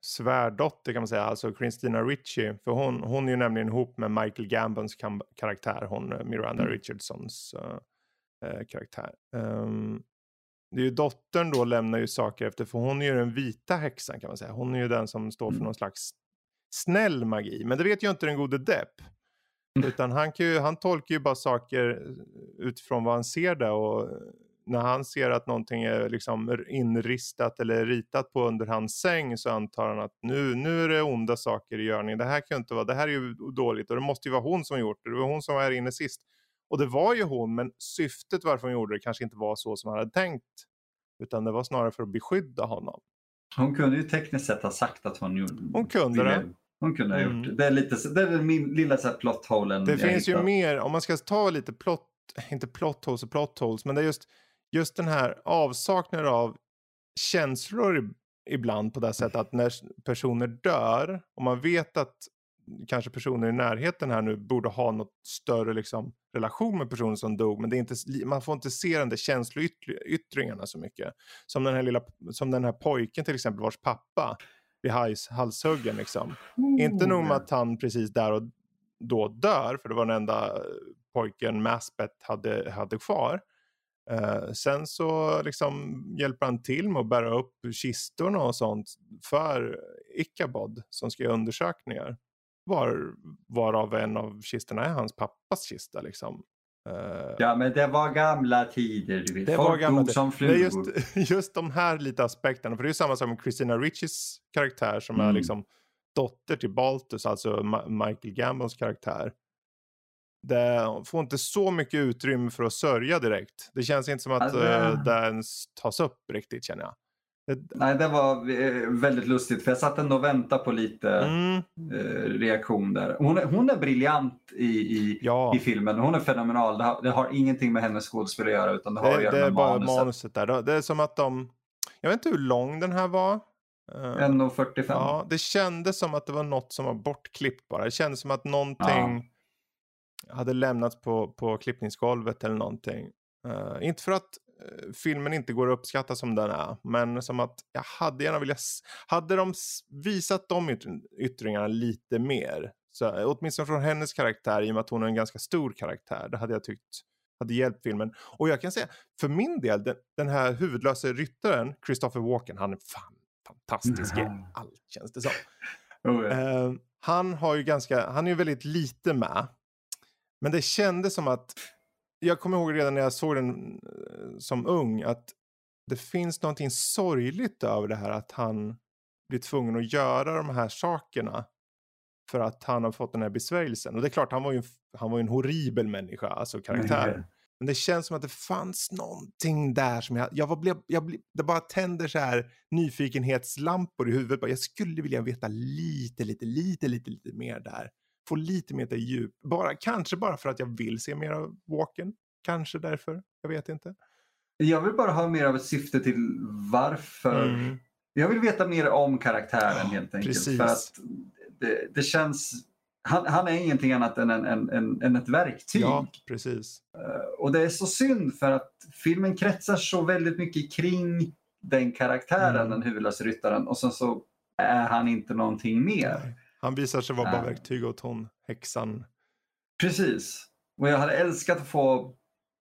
svärdotter kan man säga, alltså Christina Ricci, för hon, hon är ju nämligen ihop med Michael Gambons karaktär, hon eh, Miranda Mm. Richardsons eh, karaktär. Ehm, det är ju dottern då lämnar ju saker efter, för hon är ju den vita häxan kan man säga. Hon är ju den som står för Mm. någon slags snäll magi, men det vet ju inte den gode Depp. Utan han, kan ju, han tolkar ju bara saker utifrån vad han ser där och när han ser att någonting är liksom inristat eller ritat på under hans säng så antar han att nu, nu är det onda saker i görning. Det här kan ju inte vara, det här är ju dåligt och det måste ju vara hon som har gjort det. Det var hon som var här inne sist. Och det var ju hon, men syftet varför hon gjorde det kanske inte var så som han hade tänkt. Utan det var snarare för att beskydda honom. Hon kunde ju tekniskt sett ha sagt att hon gjorde Hon kunde det. Hon kunde ha Mm. gjort det. Det är, lite, det är den lilla så här plot Det finns ju hittat. mer, om man ska ta lite plot, inte plot holes och plot holes, men det är just, just den här avsaknaden av känslor ibland på det sättet att när personer dör och man vet att kanske personer i närheten här nu borde ha något större liksom, relation med personen som dog men det är inte, man får inte se den där känsloyttringarna så mycket. Som den här lilla, som den här pojken till exempel vars pappa blir hals, halshuggen liksom. Inte nog med att han precis där och då dör, för det var den enda pojken Maspet hade, hade kvar. Eh, sen så liksom hjälper han till med att bära upp kistorna och sånt för Ichabod som ska göra undersökningar. Var, varav en av kistorna är hans pappas kista liksom. Eh, Ja, men det var gamla tider. Du vet. det Folk var gamla dog som det är flugor. just, just de här lite aspekterna. För det är ju samma sak med Christina Riccies karaktär som är Mm. liksom dotter till Baltus, alltså Ma- Michael Gambons karaktär. Det får inte så mycket utrymme för att sörja direkt. Det känns inte som att Alltså- eh, det ens tas upp riktigt känner jag. Nej, det var eh, väldigt lustigt för jag satt ändå och väntade på lite mm, eh, reaktion där. Hon är, hon är briljant i, i, ja, i filmen. Hon är fenomenal. Det har, det har ingenting med hennes skådespel att göra utan det har att det, göra det är med bara manuset. manuset där. Det är som att de, jag vet inte hur lång den här var. Eh, 1.45. Ja, det kändes som att det var något som var bortklippt bara. Det kändes som att någonting hade lämnats på, på klippningsgolvet eller någonting. Eh, inte för att eh, filmen inte går att uppskatta som den är, men som att jag hade gärna velat... Hade de visat de ytr- yttringarna lite mer, så, åtminstone från hennes karaktär, i och med att hon är en ganska stor karaktär, det hade jag tyckt hade hjälpt filmen. Och jag kan säga, för min del, den, den här huvudlösa ryttaren, Christopher Walken, han är fan fantastisk i Mm. allt känns det som. Oh. Eh, han har ju ganska, han är ju väldigt lite med. Men det kändes som att, jag kommer ihåg redan när jag såg den eh, som ung, att det finns någonting sorgligt över det här att han blir tvungen att göra de här sakerna. För att han har fått den här besvärjelsen. Och det är klart, han var ju, en- han var ju en horribel människa, alltså karaktären. Men det känns som att det fanns någonting där som jag, jag, var, blev, jag blev, det bara tänder så här nyfikenhetslampor i huvudet. Jag skulle vilja veta lite, lite, lite, lite, lite mer där. Få lite mer djup. Bara, kanske bara för att jag vill se mer av Walken. Kanske därför. Jag vet inte. Jag vill bara ha mer av ett syfte till varför. Mm. Jag vill veta mer om karaktären Ja, helt enkelt. precis. För att det, det känns... Han, han är ingenting annat än, en, en, en, än ett verktyg. Ja, precis. Och det är så synd för att filmen kretsar så väldigt mycket kring den karaktären, Mm. den huvudlösa ryttaren. Och sen så är han inte någonting mer. Nej. Han visar sig vara bara verktyg åt hon, häxan. Precis. Och jag hade älskat att få,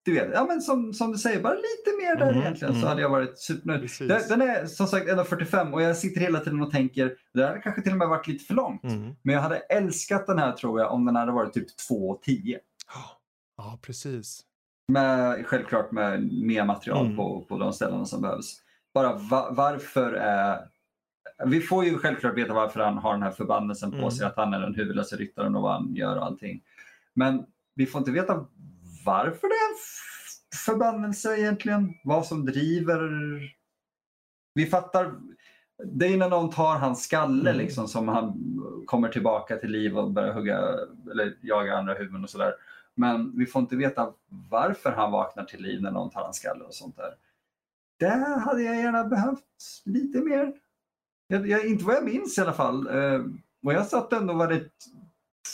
du vet, ja men som, som du säger, bara lite mer där Mhm, egentligen så mhm. hade jag varit supernöjd. Den, den är som sagt 1.45 och jag sitter hela tiden och tänker, det här hade kanske till och med varit lite för långt. Mm. Men jag hade älskat den här tror jag om den hade varit typ 2.10. Ja, Ja, precis. Med, självklart med mer material Mm. på, på de ställena som behövs. bara va, varför är... Vi får ju självklart veta varför han har den här förbannelsen på Mm. sig, att han är den huvudlösa ryttaren och vad han gör och allting. Men vi får inte veta varför det är en förbannelse egentligen. Vad som driver... Vi fattar... Det är när någon tar hans skalle Mm. liksom som han kommer tillbaka till liv och börjar hugga eller jaga andra huvuden och sådär. Men vi får inte veta varför han vaknar till liv när någon tar hans skalle och sånt där. Det hade jag gärna behövt lite mer. Jag, jag, inte vad jag minns i alla fall. Eh, och jag satt ändå och var rätt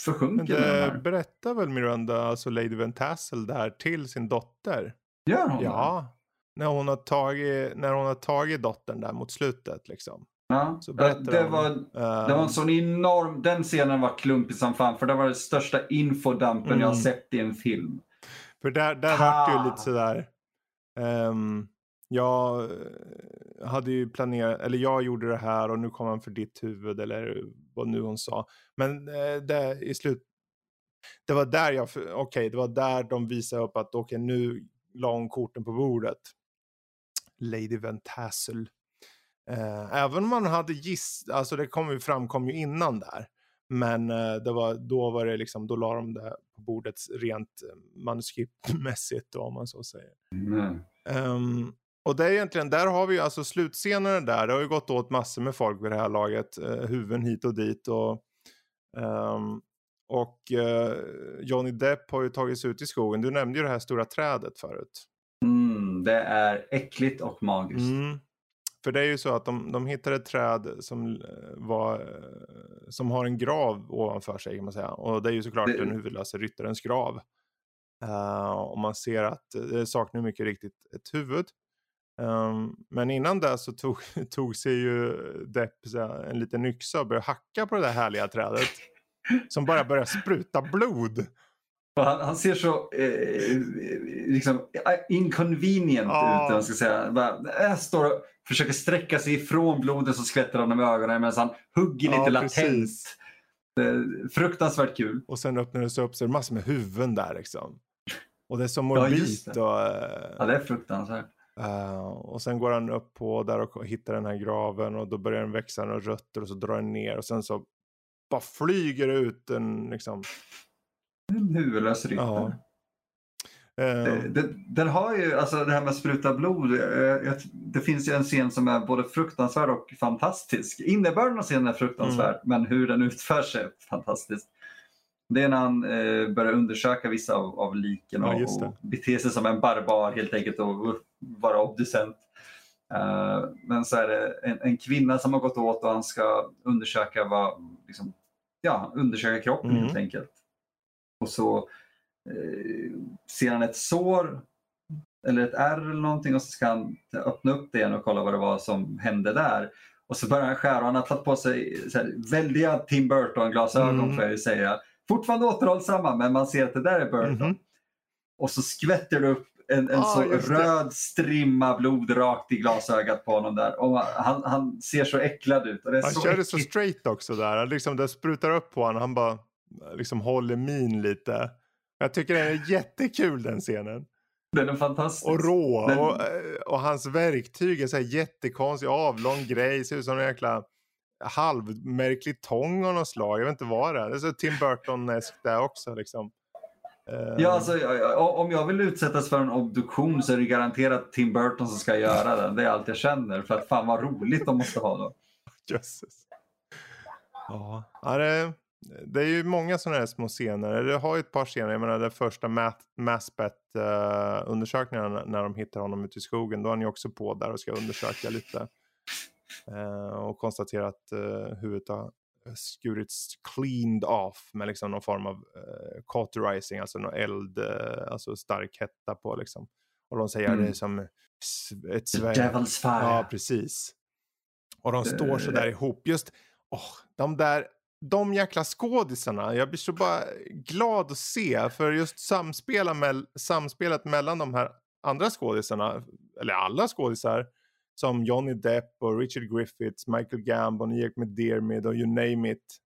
försjunken det här. berättar väl Miranda, alltså Lady Van Tassel där till sin dotter? Gör hon det? Ja. När hon, har tagit, när hon har tagit dottern där mot slutet liksom. Ja. Så berättar det, hon. var, Eh, det var en sån enorm... Den scenen var klumpig som fan för det var den största infodumpen jag har Mm. sett i en film. För där, där vart det ju lite sådär. Um, jag eh, hade ju planerat, eller jag gjorde det här och nu kom han för ditt huvud eller vad nu hon sa. Men eh, det i slut, det var där jag, okej det var där de visade upp att okej nu la hon korten på bordet. Lady Van Tassel. Eh, även om man hade giss, alltså det kom ju framkom ju innan där. Men eh, det var, då var det liksom, då la de det på bordet rent eh, manuskriptmässigt då, om man så säger. Mm. Ehm, och det är egentligen, där har vi ju alltså slutscenerna där. Det har ju gått åt massor med folk vid det här laget. Uh, huvuden hit och dit. Och, ehm, och eh, Johnny Depp har ju tagit sig ut i skogen. Du nämnde ju det här stora trädet förut. Mm, det är äckligt och magiskt. Mm. För det är ju så att de, de hittade ett träd som, eh, var, eh, som har en grav ovanför sig kan man säga. Och det är ju såklart Det- den huvudlösa ryttarens grav. Uh, och man ser att eh, det saknar mycket riktigt ett huvud. Ehm, men innan det så tog, tog sig ju Depp en liten yxa och började hacka på det där härliga trädet. Som bara börjar spruta blod. Han, han ser så eh, liksom, inconvenient Ja. ut. Jag ska säga. Bara, äh, står och försöker sträcka sig ifrån blodet som skvätter honom i ögonen medan han hugger lite Ja, latent. precis. Fruktansvärt kul. Och sen öppnar det sig upp så är det massor med huvuden där liksom. Och det är så Ja, morbid. det. och, eh, Ja, det är fruktansvärt. Eh, och sen går han upp på där och hittar den här graven och då börjar den växa några rötter och så drar den ner och sen så bara flyger ut en liksom. En huvudlös ryttare. Ja. Eh, Det- det- Den har ju, alltså det här med att spruta blod, eh, det finns ju en scen som är både fruktansvärd och fantastisk. Innebörden av scenen är fruktansvärd, men hur den utförs är fantastiskt. Det är när han eh, börjar undersöka vissa av, av liken Ja, och, det. och bete sig som en barbar helt enkelt och, och vara obducent. Eh, men så är det en, en kvinna som har gått åt och han ska undersöka vad, liksom, ja, undersöka kroppen Mm. helt enkelt. Och så eh, ser han ett sår eller ett ärr eller någonting och så ska han öppna upp det igen och kolla vad det var som hände där. Och så börjar han skära och han har tagit på sig så här, väldiga Tim Burton-glasögon Mm. får jag ju säga. Fortfarande återhållsamma men man ser att det där är Burton. Mhm. Och så skvätter det upp en, en Ah, så röd strimma blod rakt i glasögat på honom där. Och han, han ser så äcklad ut. Och det är han så kör det så straight också där. Han liksom, det sprutar upp på honom. Han bara liksom håller min lite. Jag tycker den är jättekul den scenen. Den är fantastisk. Och rå. Men- Och, eh, och hans verktyg är så här jättekonstig avlång grej. Ser ut som en jäkla halvmärklig tång av något slag. Jag vet inte vad det är. Det är så Tim Burton-eskt där också liksom. Eh, Ja, alltså, ja, ja, om jag vill utsättas för en obduktion så är det garanterat Tim Burton som ska göra den. Det är allt jag känner. För att fan vad roligt de måste ha då. Jösses. Ja, ja det, det är ju många sådana här små scener. Det har ju ett par scener. Jag menar den första Massbet-undersökningen när de hittar honom ute i skogen. Då är han ju också på där och ska undersöka lite. Eh, och konstatera att uh, huvudet har skurits cleaned off med liksom någon form av uh, cauterizing, alltså någon eld, eh, alltså stark hetta på liksom. Och de säger Mm. det som ett svärd. Devil's Fire. Ja, precis. Och de står så där Eh. ihop. Just åh, de där, de jäkla skådisarna. Jag blir så bara glad att se. För just samspela mell, samspelet mellan de här andra skådisarna, eller alla skådisar, som Johnny Depp och Richard Griffiths, Michael Gambon, Ian McDermott och you name it,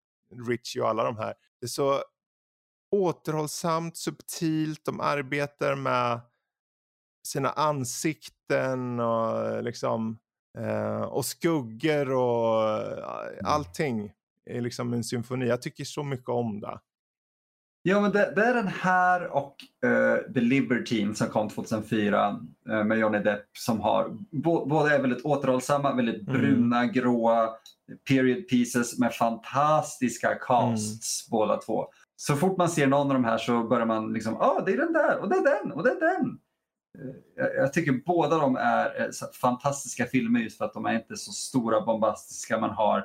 Richie och alla de här. Det är så återhållsamt, subtilt, de arbetar med sina ansikten och liksom Eh, och skuggor och eh, allting är liksom en symfoni. Jag tycker så mycket om det. Ja, men det, det är den här och uh, The Libertine som kom 2004 uh, med Johnny Depp som har bo, båda är väldigt återhållsamma, väldigt Mm. bruna, gråa period pieces med fantastiska casts båda två. Så fort man ser någon av de här så börjar man liksom, ja ah, det är den där och det är den och det är den. Eh, Jag, jag tycker båda de är eh, fantastiska filmer just för att de är inte så stora bombastiska. Man har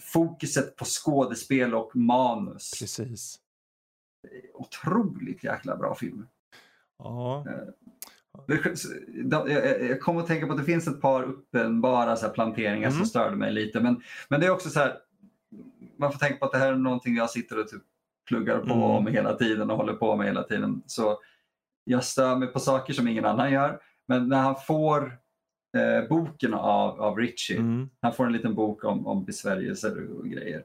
fokuset på skådespel och manus Precis. Otroligt jäkla bra film. Ja. De- Jag kommer att tänka på att det finns ett par uppenbara så planteringar Mm. som störde mig lite. Men, men det är också så här, man får tänka på att det här är någonting jag sitter och typ pluggar på Mm. om hela tiden och håller på med hela tiden. Så jag stör mig på saker som ingen annan gör. Men när han får eh, boken av, av Richie, Mm. han får en liten bok om, om besvärjelser och grejer.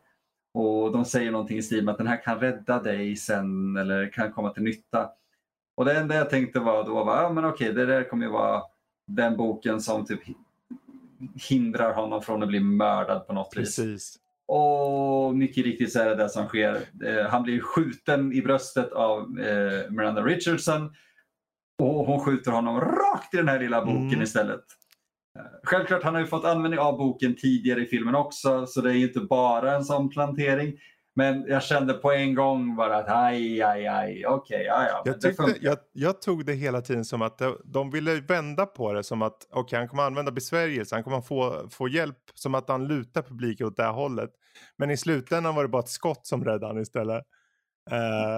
Och de säger någonting i stil med att den här kan rädda dig sen eller kan komma till nytta. Och det enda jag tänkte var då var, ja men okej, det där kommer ju vara den boken som typ hindrar honom från att bli mördad på något vis. Precis. Och mycket riktigt så är det det som sker. Eh, han blir skjuten i bröstet av eh, Miranda Richardson och hon skjuter honom rakt i den här lilla boken Mm. istället. Självklart, han har ju fått användning av boken tidigare i filmen också, så det är ju inte bara en sån plantering. Men jag kände på en gång bara att aj, aj, aj, okej, ja, ja, Jag, tyckte, jag, jag tog det hela tiden som att de, de ville vända på det som att okej han kommer använda besvärjelse, han kommer få, få hjälp som att han lutar publiken åt det här hållet. Men i slutändan var det bara ett skott som räddade han istället. Eh,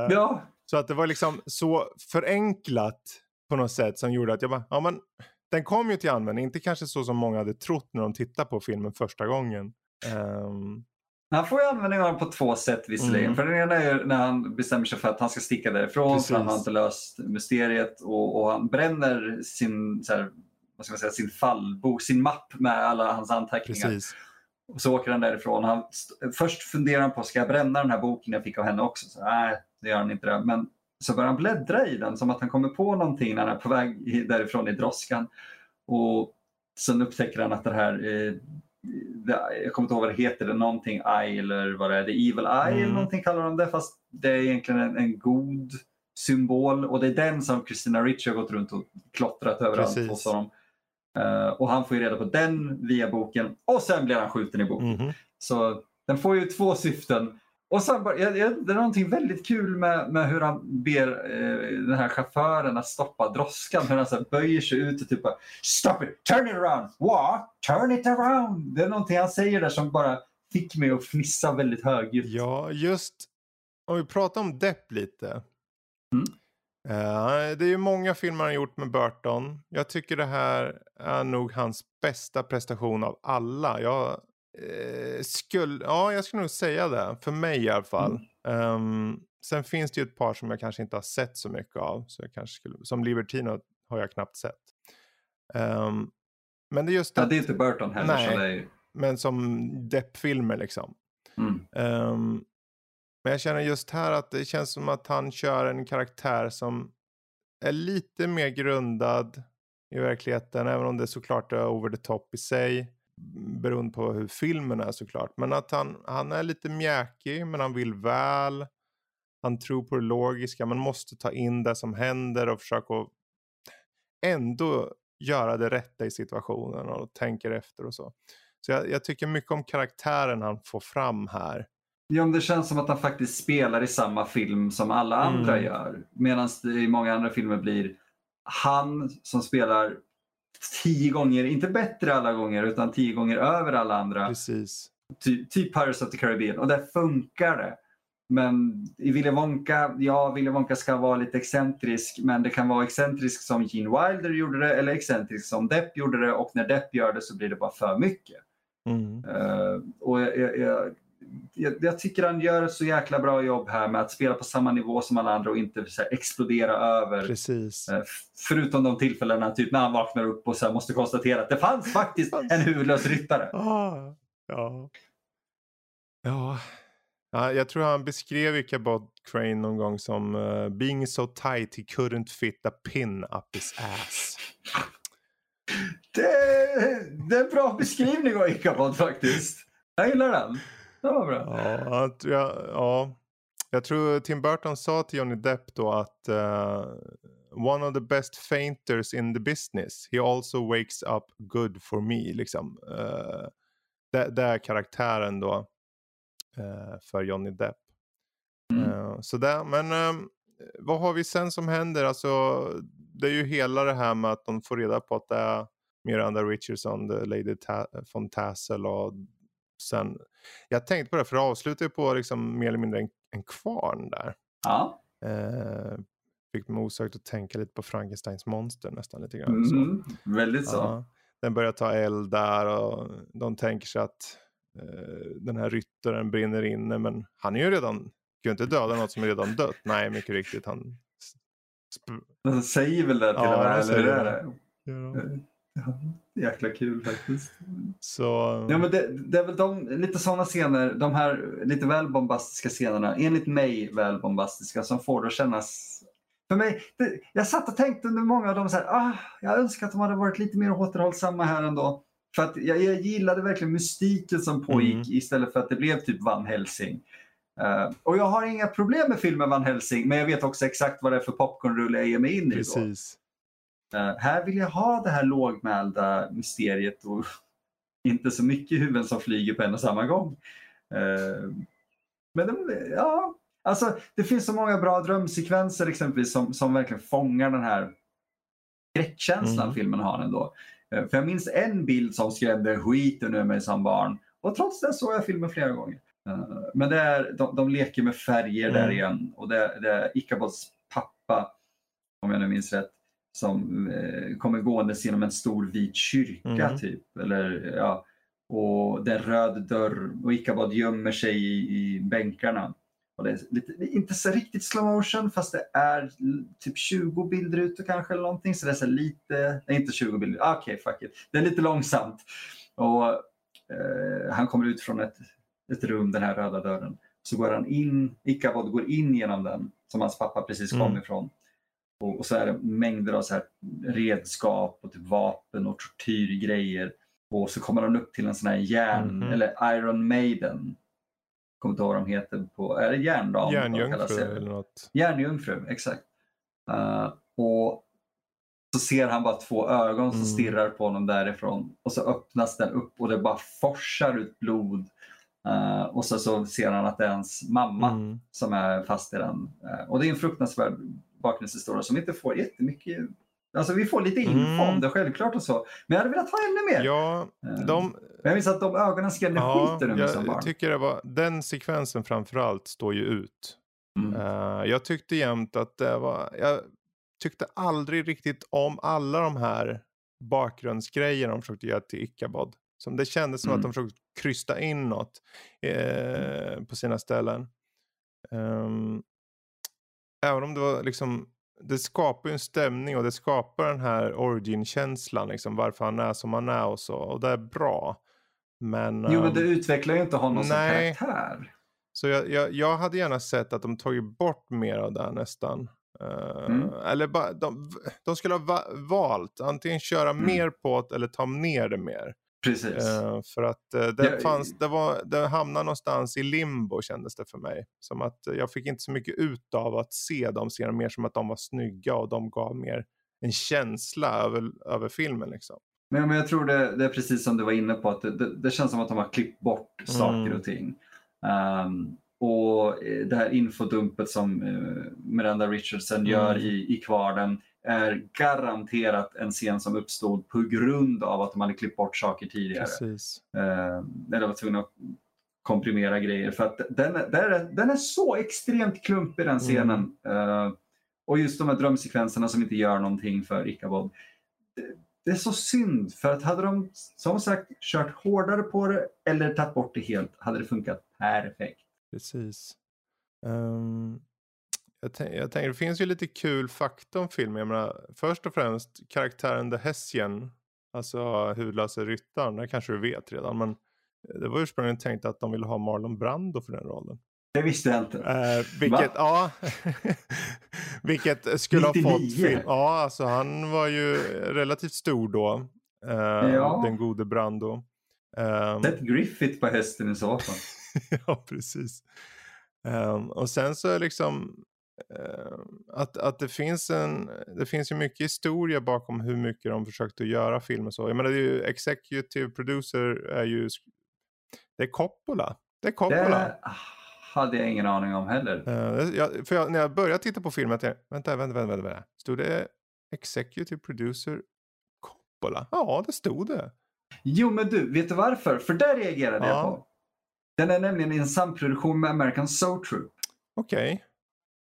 Ja, Så att det var liksom så förenklat på något sätt som gjorde att jag bara, ja men den kom ju till användning, inte kanske så som många hade trott när de tittade på filmen första gången. Ehm, Han får ju användning av den på två sätt visserligen. Mm. För den ena är när han bestämmer sig för att han ska sticka därifrån Precis. för han har inte löst mysteriet och, och han bränner sin, så här, vad ska man säga, sin fallbok, sin mapp med alla hans anteckningar. precis. Och så åker han därifrån. Han, st- först funderar han på, ska jag bränna den här boken jag fick av henne också? Så, Nej, det gör han inte. Det. Men så börjar han bläddra i den som att han kommer på någonting när han är på väg därifrån i droskan. Och sen upptäcker han att det här, eh, det, jag kommer inte ihåg vad det heter, det någonting Eye eller vad det är, The Evil Eye Mm. eller någonting kallar de det. Fast det är egentligen en, en god symbol och det är den som Christina Ricci har gått runt och klottrat överallt Precis. hos honom. Eh, och han får ju reda på den via boken och sen blir han skjuten i boken. Mhm. Så den får ju två syften. Och sen bara, jag, jag, det är någonting väldigt kul med, med hur han ber eh, den här chauffören att stoppa droskan. Hur han så böjer sig ut och typ bara Stop it! Turn it around! What? Turn it around! Det är någonting han säger där som bara fick mig att fnissa väldigt högljutt. Ja, just om vi pratar om Depp lite. Mm. Eh, det är ju många filmer han gjort med Burton. Jag tycker det här är nog hans bästa prestation av alla. Jag eh, skulle, ja jag skulle nog säga det. För mig i alla fall. Ehm, sen finns det ju ett par som jag kanske inte har sett så mycket av. Så jag kanske skulle, som Libertino har jag knappt sett. Ehm, men det är just Ja, det är inte Burton heller. Nej. Så det är, men som Depp-filmer liksom. mm. Ehm, men jag känner just här att det känns som att han kör en karaktär som är lite mer grundad i verkligheten. Även om det såklart är over the top i sig. Beroende på hur filmen är såklart. Men att han, han är lite mjäkig men han vill väl. Han tror på det logiska. Man måste ta in det som händer och försöka ändå göra det rätta i situationen och tänker efter och så. Så jag, jag tycker mycket om karaktären han får fram här. Ja, men det känns som att han faktiskt spelar i samma film som alla andra Mm. gör. Medan det i många andra filmer blir han som spelar tio gånger, inte bättre alla gånger, utan tio gånger över alla andra. Precis. Ty, typ Pirates of the Caribbean. Och där funkar det. Men i Willy Wonka, ja Willy Wonka ska vara lite excentrisk men det kan vara excentrisk som Gene Wilder gjorde det eller excentrisk som Depp gjorde det och när Depp gör det så blir det bara för mycket. Mm. Eh, och jag, jag, jag, jag, jag tycker han gör så jäkla bra jobb här med att spela på samma nivå som alla andra och inte här, explodera över. Precis. Eh, Förutom de tillfällena typ när han vaknar upp och så här, måste konstatera att det fanns faktiskt en huvudlös ryttare. Ah, ja. Ja. ja. Jag tror han beskrev Ichabod Crane någon gång som uh, being so tight he couldn't fit a pin up his ass. Det, det är en bra beskrivning av Ichabod faktiskt. Jag gillar den. Det var bra. Ja, jag, ja. jag tror Tim Burton sa till Johnny Depp då att uh, one of the best fainters in the business. He also wakes up good for me. Liksom. Uh, det, det, är karaktären då uh, för Johnny Depp. Mm. Uh, så där, men um, vad har vi sen som händer? Alltså, det är ju hela det här med att de får reda på att det är Miranda Richardson, The Lady Ta von Tassel och sen. Jag tänkte på det för det avslutar på liksom mer eller mindre en, en kvarn där. Ja. Eh, fick mig osökt att tänka lite på Frankensteins monster nästan lite grann. Mm, väldigt så. Ja, den börjar ta eld där och de tänker sig att eh, den här ryttaren brinner inne men han är ju redan, kan ju inte döda något som är redan dött. Nej, mycket riktigt. Han de säger väl det till ja, och med, eller hur är det? Ja. Jäkla kul faktiskt. Så... Ja, men det, det är väl de, lite sådana scener, de här lite väl bombastiska scenerna, enligt mig väl bombastiska, som får det att kännas för mig, det, jag satt och tänkte under många av dem så här, ah, jag önskar att de hade varit lite mer återhållsamma här ändå. För att jag, jag gillade verkligen mystiken som pågick mm. istället för att det blev typ Van Helsing. Uh, och jag har inga problem med filmen Van Helsing, men jag vet också exakt vad det är för popcornrulle jag ger mig in i. Precis. Uh, här vill jag ha det här lågmälda mysteriet och inte så mycket huvuden som flyger på en och samma gång. Uh, men det, ja, alltså det finns så många bra drömsekvenser exempelvis som, som verkligen fångar den här skräckkänslan mm. filmen har ändå. För jag minns en bild som skrämde skiten ur mig som barn och trots det såg jag filmen flera gånger. Men det är, de, de leker med färger mm. där igen och det, det är Ikabods pappa, om jag nu minns rätt, som eh, kommer gåendes genom en stor vit kyrka mm. typ. Eller, ja, och det är röd dörr och Ikabod gömmer sig i, i bänkarna. Och det är lite, inte så riktigt slow motion fast det är typ 20 bilder ute kanske eller någonting. Så det är så lite, nej inte 20 bilder, ah, okej okay, fuck it. Det är lite långsamt. Och eh, Han kommer ut från ett, ett rum, den här röda dörren. Så går han in, Ikabod går in genom den som hans pappa precis kom mm. ifrån. Och, och, så är det mängder av så här redskap och typ vapen och tortyrgrejer. Och så kommer han upp till en sån här järn, mm. eller Iron Maiden. Kommer inte ihåg vad de heter på, är det järndam? Järnjungfru eller något. Järnjungfru, exakt. Uh, och så ser han bara två ögon som mm. stirrar på honom därifrån och så öppnas den upp och det bara forsar ut blod. Uh, och så, så ser han att det är hans mamma mm. som är fast i den. Uh, och det är en fruktansvärd bakgrundshistoria som inte får jättemycket Alltså vi får lite info mm. om det självklart och så. Men jag hade velat ha ännu mer. Ja, eh, de... Men jag minns att de ögonen skrämde ja, skiten ur mig som barn. Jag tycker det var, den sekvensen framförallt står ju ut. Mm. Uh, jag tyckte jämt att det var, jag tyckte aldrig riktigt om alla de här bakgrundsgrejerna de försökte göra till Ichabod. Som det kändes som mm. att de försökte krysta in något eh, på sina ställen. Um, även om det var liksom, det skapar ju en stämning och det skapar den här origin-känslan, liksom varför han är som han är och så. Och det är bra. Men, jo, men det ehm, utvecklar ju inte honom nej. som karaktär. Så jag, jag, jag hade gärna sett att de tagit bort mer av det nästan. Uh, mm. Eller bara, de, de skulle ha va valt antingen köra mm. mer på det eller ta ner det mer. Precis. Uh, för att uh, det, ja, fanns, det, var, det hamnade någonstans i limbo kändes det för mig. Som att jag fick inte så mycket ut av att se dem scenen, mer som att de var snygga och de gav mer en känsla över, över filmen. Liksom. Men, men jag tror det, det är precis som du var inne på, att det, det, det känns som att de har klippt bort saker mm. och ting. Um, och det här infodumpet som uh, Miranda Richardson mm. gör i, i kvarnen är garanterat en scen som uppstod på grund av att de hade klippt bort saker tidigare. Precis. Eh, de var tvungna att komprimera grejer. För att den, den, är, den är så extremt klumpig den scenen. Mm. Eh, och just de här drömsekvenserna som inte gör någonting för Ichabod. Det, det är så synd för att hade de som sagt kört hårdare på det eller tagit bort det helt hade det funkat perfekt. Precis. Um, jag, jag tänker, det finns ju lite kul fakta om filmen. Jag menar, först och främst karaktären The Hessian, alltså hudlöse ryttaren, det kanske du vet redan. Men det var ursprungligen tänkt att de ville ha Marlon Brando för den rollen. Det visste jag inte. Eh, vilket, ja, vilket skulle 99. ha fått film. Ja, alltså han var ju relativt stor då. Uh, Ja. Den gode Brando. Um, Sätt Griffith på hästen i så fall. ja, precis. Um, och sen så är liksom att, att det finns en, det finns ju mycket historia bakom hur mycket de försökte göra film och så. Jag menar det är ju executive producer är ju, det är Coppola. Det är Coppola. Det hade jag ingen aning om heller. Uh, jag, för jag, när jag började titta på filmen, jag vänta, vänta, vänta, vänta. Stod det executive producer Coppola? Ja, det stod det. Jo, men du, vet du varför? För där reagerade Ja. jag på. Den är nämligen i en samproduktion med American Soul Troop. Okej.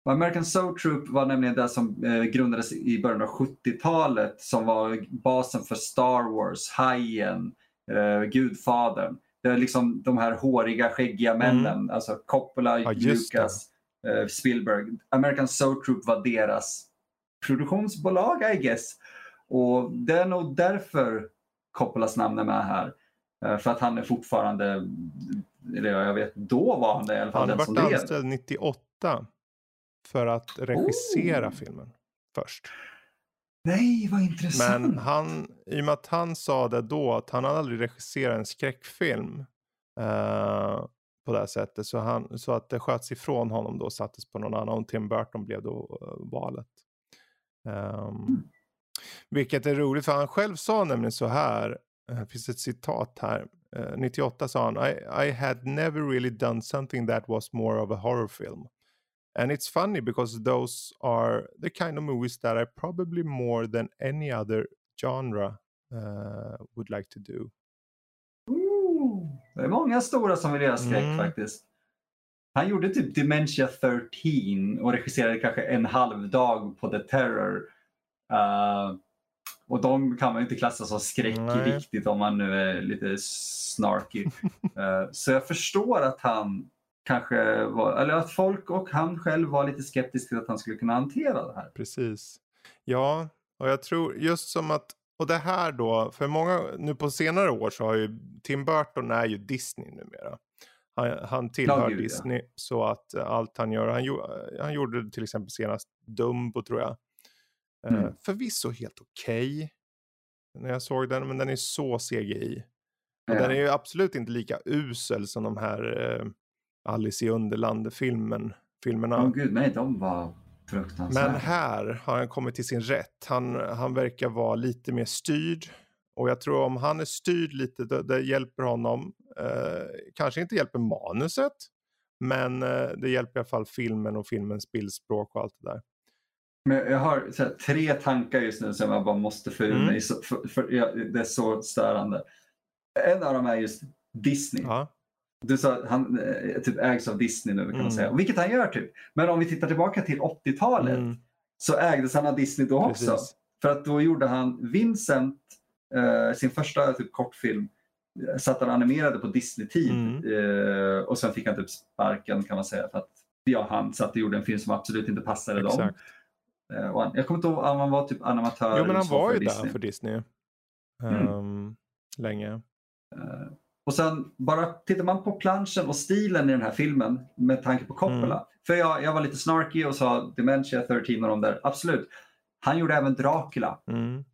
Och American Soul Troop var nämligen det som eh, grundades i början av 70-talet som var basen för Star Wars, Hajen, eh, Gudfadern. Det är liksom de här håriga, skäggiga männen, alltså Coppola, Mm. Ja. Lucas, eh, Spielberg. American Soul Troop var deras produktionsbolag, I guess. Och det är nog därför Coppolas namn är med här. Eh, För att han är fortfarande, eller jag vet, då var han det i alla fall, Han den har varit anställd 98 för att regissera Oh. filmen först. Nej, vad intressant. Men han, i och med att han sa det då att han hade aldrig regisserat en skräckfilm eh, på det här sättet. Så, han, så att det sköts ifrån honom då och sattes på någon annan och Tim Burton blev då eh, valet. Ehm, Vilket är roligt för han själv sa nämligen så här. eh, Det finns ett citat här. eh, 98 sa han. I, I had never really done something that was more of a horror film. And it's funny because those are the kind of movies that I probably more than any other genre uh, would like to do. Ooh, det är många stora som vill göra skräck Mm. faktiskt. Han gjorde typ Dementia 13 och regisserade kanske en halv dag på The Terror. Uh, och de kan man ju inte klassa som skräck Nej. riktigt om man nu är lite snarky. Uh, så jag förstår att han kanske var, eller att folk och han själv var lite skeptisk till att han skulle kunna hantera det här. Precis. Ja, och jag tror just som att, och det här då, för många, nu på senare år så har ju Tim Burton är ju Disney numera. Han, han tillhör gud, ja. Disney så att eh, allt han gör, han, han gjorde till exempel senast Dumbo tror jag. Eh, Mm. förvisso helt okej. När jag såg den, men den är så CGI. Och Ja. den är ju absolut inte lika usel som de här eh, Alice i Underlandet-filmen. Filmerna. Åh gud, nej, de var fruktansvärda. Men här har han kommit till sin rätt. Han, han verkar vara lite mer styrd. Och jag tror om han är styrd lite, det, det hjälper honom. Eh, kanske inte hjälper manuset. Men eh, det hjälper i alla fall filmen och filmens bildspråk och allt det där. Men jag har här, tre tankar just nu som jag bara måste få ur Mm. mig. För, för, jag, det är så störande. En av dem är just Disney. Ja, Du sa att han eh, typ ägs av Disney nu kan Mm. man säga. Vilket han gör typ. Men om vi tittar tillbaka till 80-talet mm, så ägdes han av Disney då också. precis. För att då gjorde han Vincent, eh, sin första typ kortfilm, eh, satt han animerade på Disney-tid. Mm. Eh, och sen fick han typ sparken kan man säga. För att ja, han satt och gjorde en film som absolut inte passade dem. Exakt. Eh, och han, jag kommer inte ihåg om han var typ animatör. Jo men han var ju Disney. där för Disney. Mm. Ehm, länge. Eh, och sen bara tittar man på planschen och stilen i den här filmen med tanke på Coppola. Mm. För jag, jag var lite snarky och sa Dementia 13 och de där. Absolut. Han gjorde även Dracula. Mm.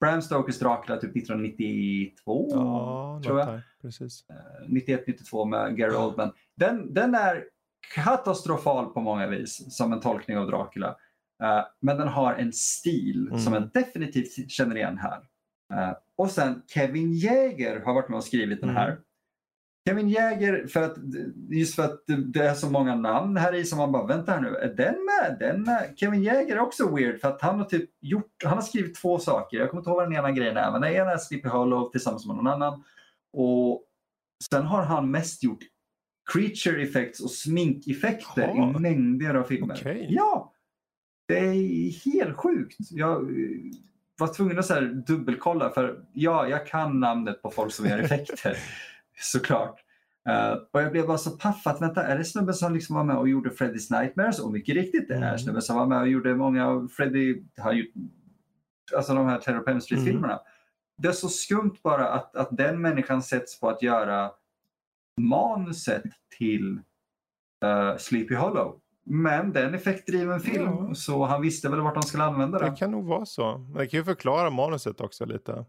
Bram Stokers Dracula typ 1992 Ja, tror jag. Precis. 91-92 med Gary. Oldman. Den, den är katastrofal på många vis som en tolkning av Dracula. Eh, men den har en stil Mm. som jag definitivt känner igen här. Eh, och sen Kevin Jäger har varit med och skrivit den här. Mm. Kevin Jäger, för att, just för att det- är så många namn här i som man bara vänta här nu, är den med? Den med? Kevin Jäger är också weird för att han har typ gjort, han har skrivit två saker. Jag kommer inte ihåg vad den ena grejen är, men den ena är Sleepy Hollow tillsammans med någon annan. Och sen har han mest gjort creature effects och sminkeffekter Jaha. i mängder av filmer. Okej. Ja! Det är helt sjukt. Jag var tvungen att så här dubbelkolla för ja, jag kan namnet på folk som gör effekter. såklart. Eh, och jag blev bara så paff att vänta, är det snubben som liksom var med och gjorde Freddy's Nightmares? Och mycket riktigt, det är Mm. snubben som var med och gjorde många av Freddy, har gjort, alltså de här Terror på Elm Street-filmerna. Det är så skumt bara att, att den människan sätts på att göra manuset till eh, Sleepy Hollow. Men det är en effektdriven film Ja. så han visste väl vart han skulle använda det. Det kan nog vara så. Men det kan ju förklara manuset också lite.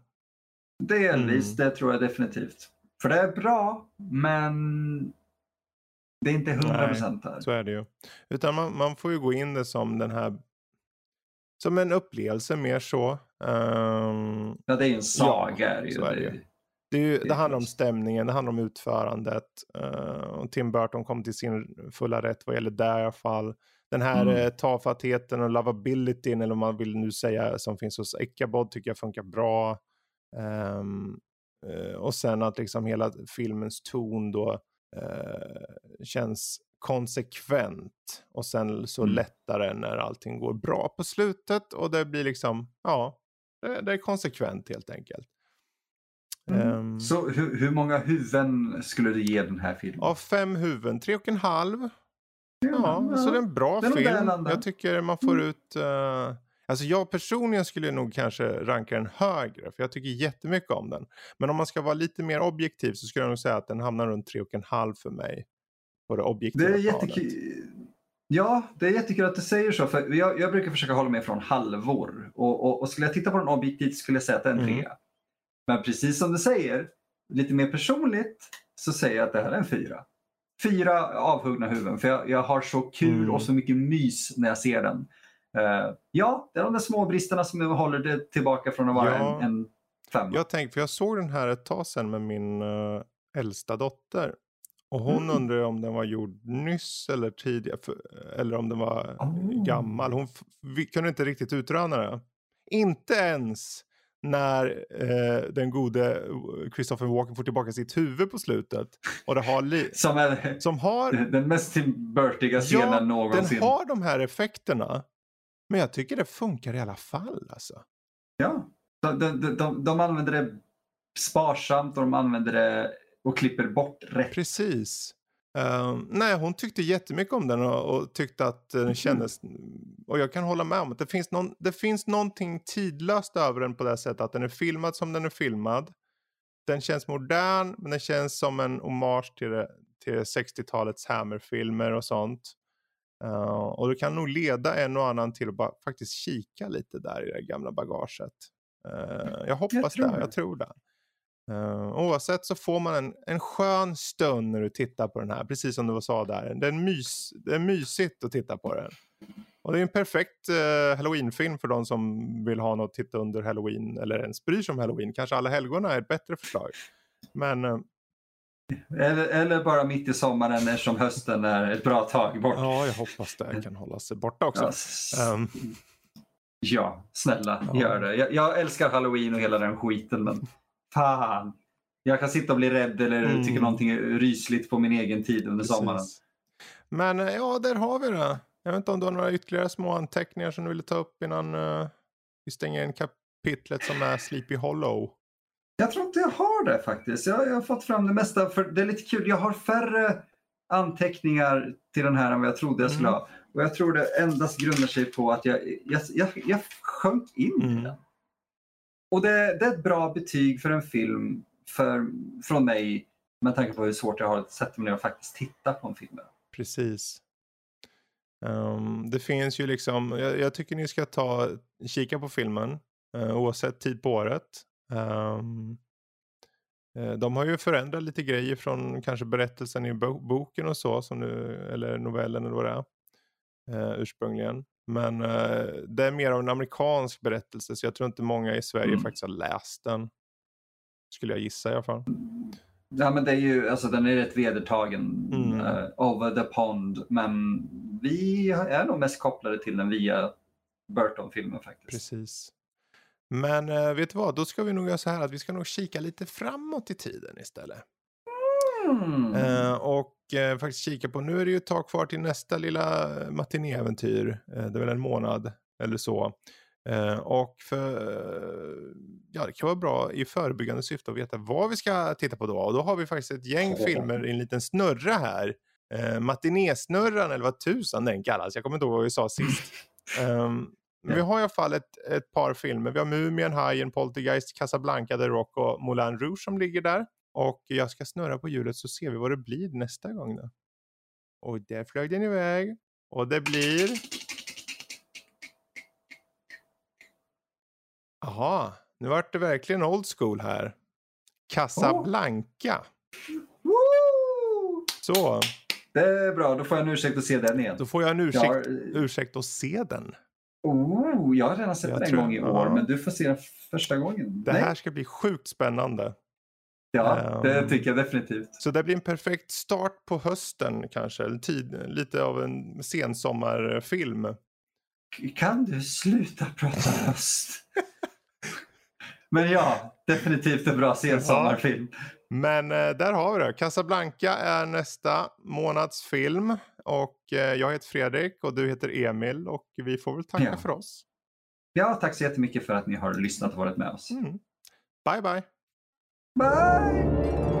Delvis, Mm. det tror jag definitivt. För det är bra, men det är inte 100% här. Så är det ju. Utan man, man får ju gå in det som den här som en upplevelse mer så. Ehm, Ja, det är ju en saga. är det ju. så är Det- ju. Det, ju, Det handlar om stämningen, det handlar om utförandet. och Tim Burton kom till sin fulla rätt vad gäller det i alla fall. Den här Mm. eh, tafattheten och lovabilityn, eller vad man vill nu säga, som finns hos Ichabod tycker jag funkar bra. Ehm, eh, och sen att liksom hela filmens ton då eh, känns konsekvent och sen så Mm. lättare när allting går bra på slutet och det blir liksom, ja, det, det är konsekvent helt enkelt. Mm. Ehm, Så hur, hur många huvuden skulle du ge den här filmen? av fem huvuden, tre och en halv. Ja, Ja, så det är en bra det är film. Jag tycker man får Mm. ut... eh, alltså jag personligen skulle nog kanske ranka den högre. För jag tycker jättemycket om den. Men om man ska vara lite mer objektiv så skulle jag nog säga att den hamnar runt tre och en halv för mig. På det objektiva Det är jättekul. Ja, det är jättekul att du säger så. För jag, jag brukar försöka hålla mig från halvor. Och, och, och skulle jag titta på den objektivt skulle jag säga att det är en Mm. Men precis som du säger, lite mer personligt, så säger jag att det här är en fyra. Fyra avhuggna huvuden. För jag, jag har så kul Mm. och så mycket mys när jag ser den. Eh, ja, det är de där små bristerna som håller det tillbaka från att vara Ja. en, en femma. Jag tänkte, för jag såg den här ett tag sedan med min uh, äldsta dotter. Och hon Mm. undrade om den var gjord nyss eller tidigare. Eller om den var Oh. gammal. Hon kunde inte riktigt utröna det. Inte ens när eh, den gode Christopher Walken får tillbaka sitt huvud på slutet. Och det har Som är som har, den mest Tim Burtiga scenen ja, någonsin. den har de här effekterna. Men jag tycker det funkar i alla fall alltså. Ja, de, de, de, de använder det sparsamt och de använder det och klipper bort rätt. Precis. Ehm, nej, hon tyckte jättemycket om den och, och tyckte att Mm. den kändes... Och jag kan hålla med om att det finns, någon, det finns någonting tidlöst över den på det sättet att den är filmad som den är filmad. Den känns modern, men den känns som en hommage till, det, till 60-talets Hammer-filmer och sånt. Uh, och det kan nog leda en och annan till att bara faktiskt kika lite där i det gamla bagaget. Uh, jag hoppas tror det, det. jag tror det. Uh, oavsett så får man en, en skön stund när du tittar på den här, precis som du sa där. Det är, mys, det är mysigt att titta på den. Och det är en perfekt uh, halloween-film för de som vill ha något att titta under halloween eller ens bryr sig om halloween. Kanske alla helgona är ett bättre förslag. Men uh, Eller, eller bara mitt i sommaren eftersom hösten är ett bra tag bort. ja, jag hoppas det kan hålla sig borta också. Ja, Ehm, ja snälla Ja. gör det. Jag, jag älskar halloween och hela den skiten men fan. Jag kan sitta och bli rädd eller Mm. tycka någonting är rysligt på min egen tid under sommaren. Precis. Men eh, ja, där har vi det. Jag vet inte om du har några ytterligare små anteckningar som du ville ta upp innan eh, vi stänger in kapitlet som är Sleepy Hollow. Jag tror inte jag har det faktiskt. Jag, jag har fått fram det mesta. För det är lite kul. Jag har färre anteckningar till den här än vad jag trodde jag skulle Mm. ha. Och jag tror det endast grundar sig på att jag, jag, jag, jag sjönk in i Mm. den. Och det, det är ett bra betyg för en film för, från mig med tanke på hur svårt jag har att sätta mig ner och faktiskt titta på en film. Precis. Um, det finns ju liksom, jag, jag tycker ni ska ta, kika på filmen uh, oavsett tid på året. Um, de har ju förändrat lite grejer från kanske berättelsen i bo- boken och så, som nu, eller novellen eller vad det är, uh, ursprungligen. Men eh, det är mer av en amerikansk berättelse, så jag tror inte många i Sverige Mm. faktiskt har läst den. Skulle jag gissa i alla fall. Ja, men det är ju, alltså, den är rätt vedertagen, Mm. eh, over the pond. Men vi är nog mest kopplade till den via Burton-filmen faktiskt. Precis. Men eh, vet du vad, då ska vi nog göra så här att vi ska nog kika lite framåt i tiden istället. Mm. Eh, och eh, faktiskt kika på, nu är det ju ett tag kvar till nästa lilla matinéäventyr. Eh, det är väl en månad eller så. Eh, och för, ja, det kan vara bra i förebyggande syfte att veta vad vi ska titta på då. Och då har vi faktiskt ett gäng filmer i en liten snurra här. Eh, matinésnurran eller vad tusan den kallas. Jag kommer inte ihåg vad vi sa sist. Ehm, men vi har i alla fall ett, ett par filmer. Vi har Mumien, Hajen, Poltergeist, Casablanca, The Rock och Moulin Rouge som ligger där. Och jag ska snurra på hjulet så ser vi vad det blir nästa gång då. Och där flög den iväg. Och det blir... Jaha, Nu vart det verkligen old school här. Casablanca. Woo! Så, Det är bra, då får jag en ursäkt att se den igen. då får jag en ursäkt, Ja, ursäkt att se den. oh, jag har redan sett Jag den en gång i år, ja. men du får se den första gången. Det Nej. här ska bli sjukt spännande. Ja, det Ehm. tycker jag definitivt. Så det blir en perfekt start på hösten kanske. Tid, lite av en sensommarfilm. Kan du sluta prata höst? men ja, definitivt en bra sensommarfilm. Men eh, där har vi det. Casablanca är nästa månads film. Och eh, jag heter Fredrik och du heter Emil. Och vi får väl tacka Ja. för oss. Ja, tack så jättemycket för att ni har lyssnat och varit med oss. Mm. Bye bye. Bye!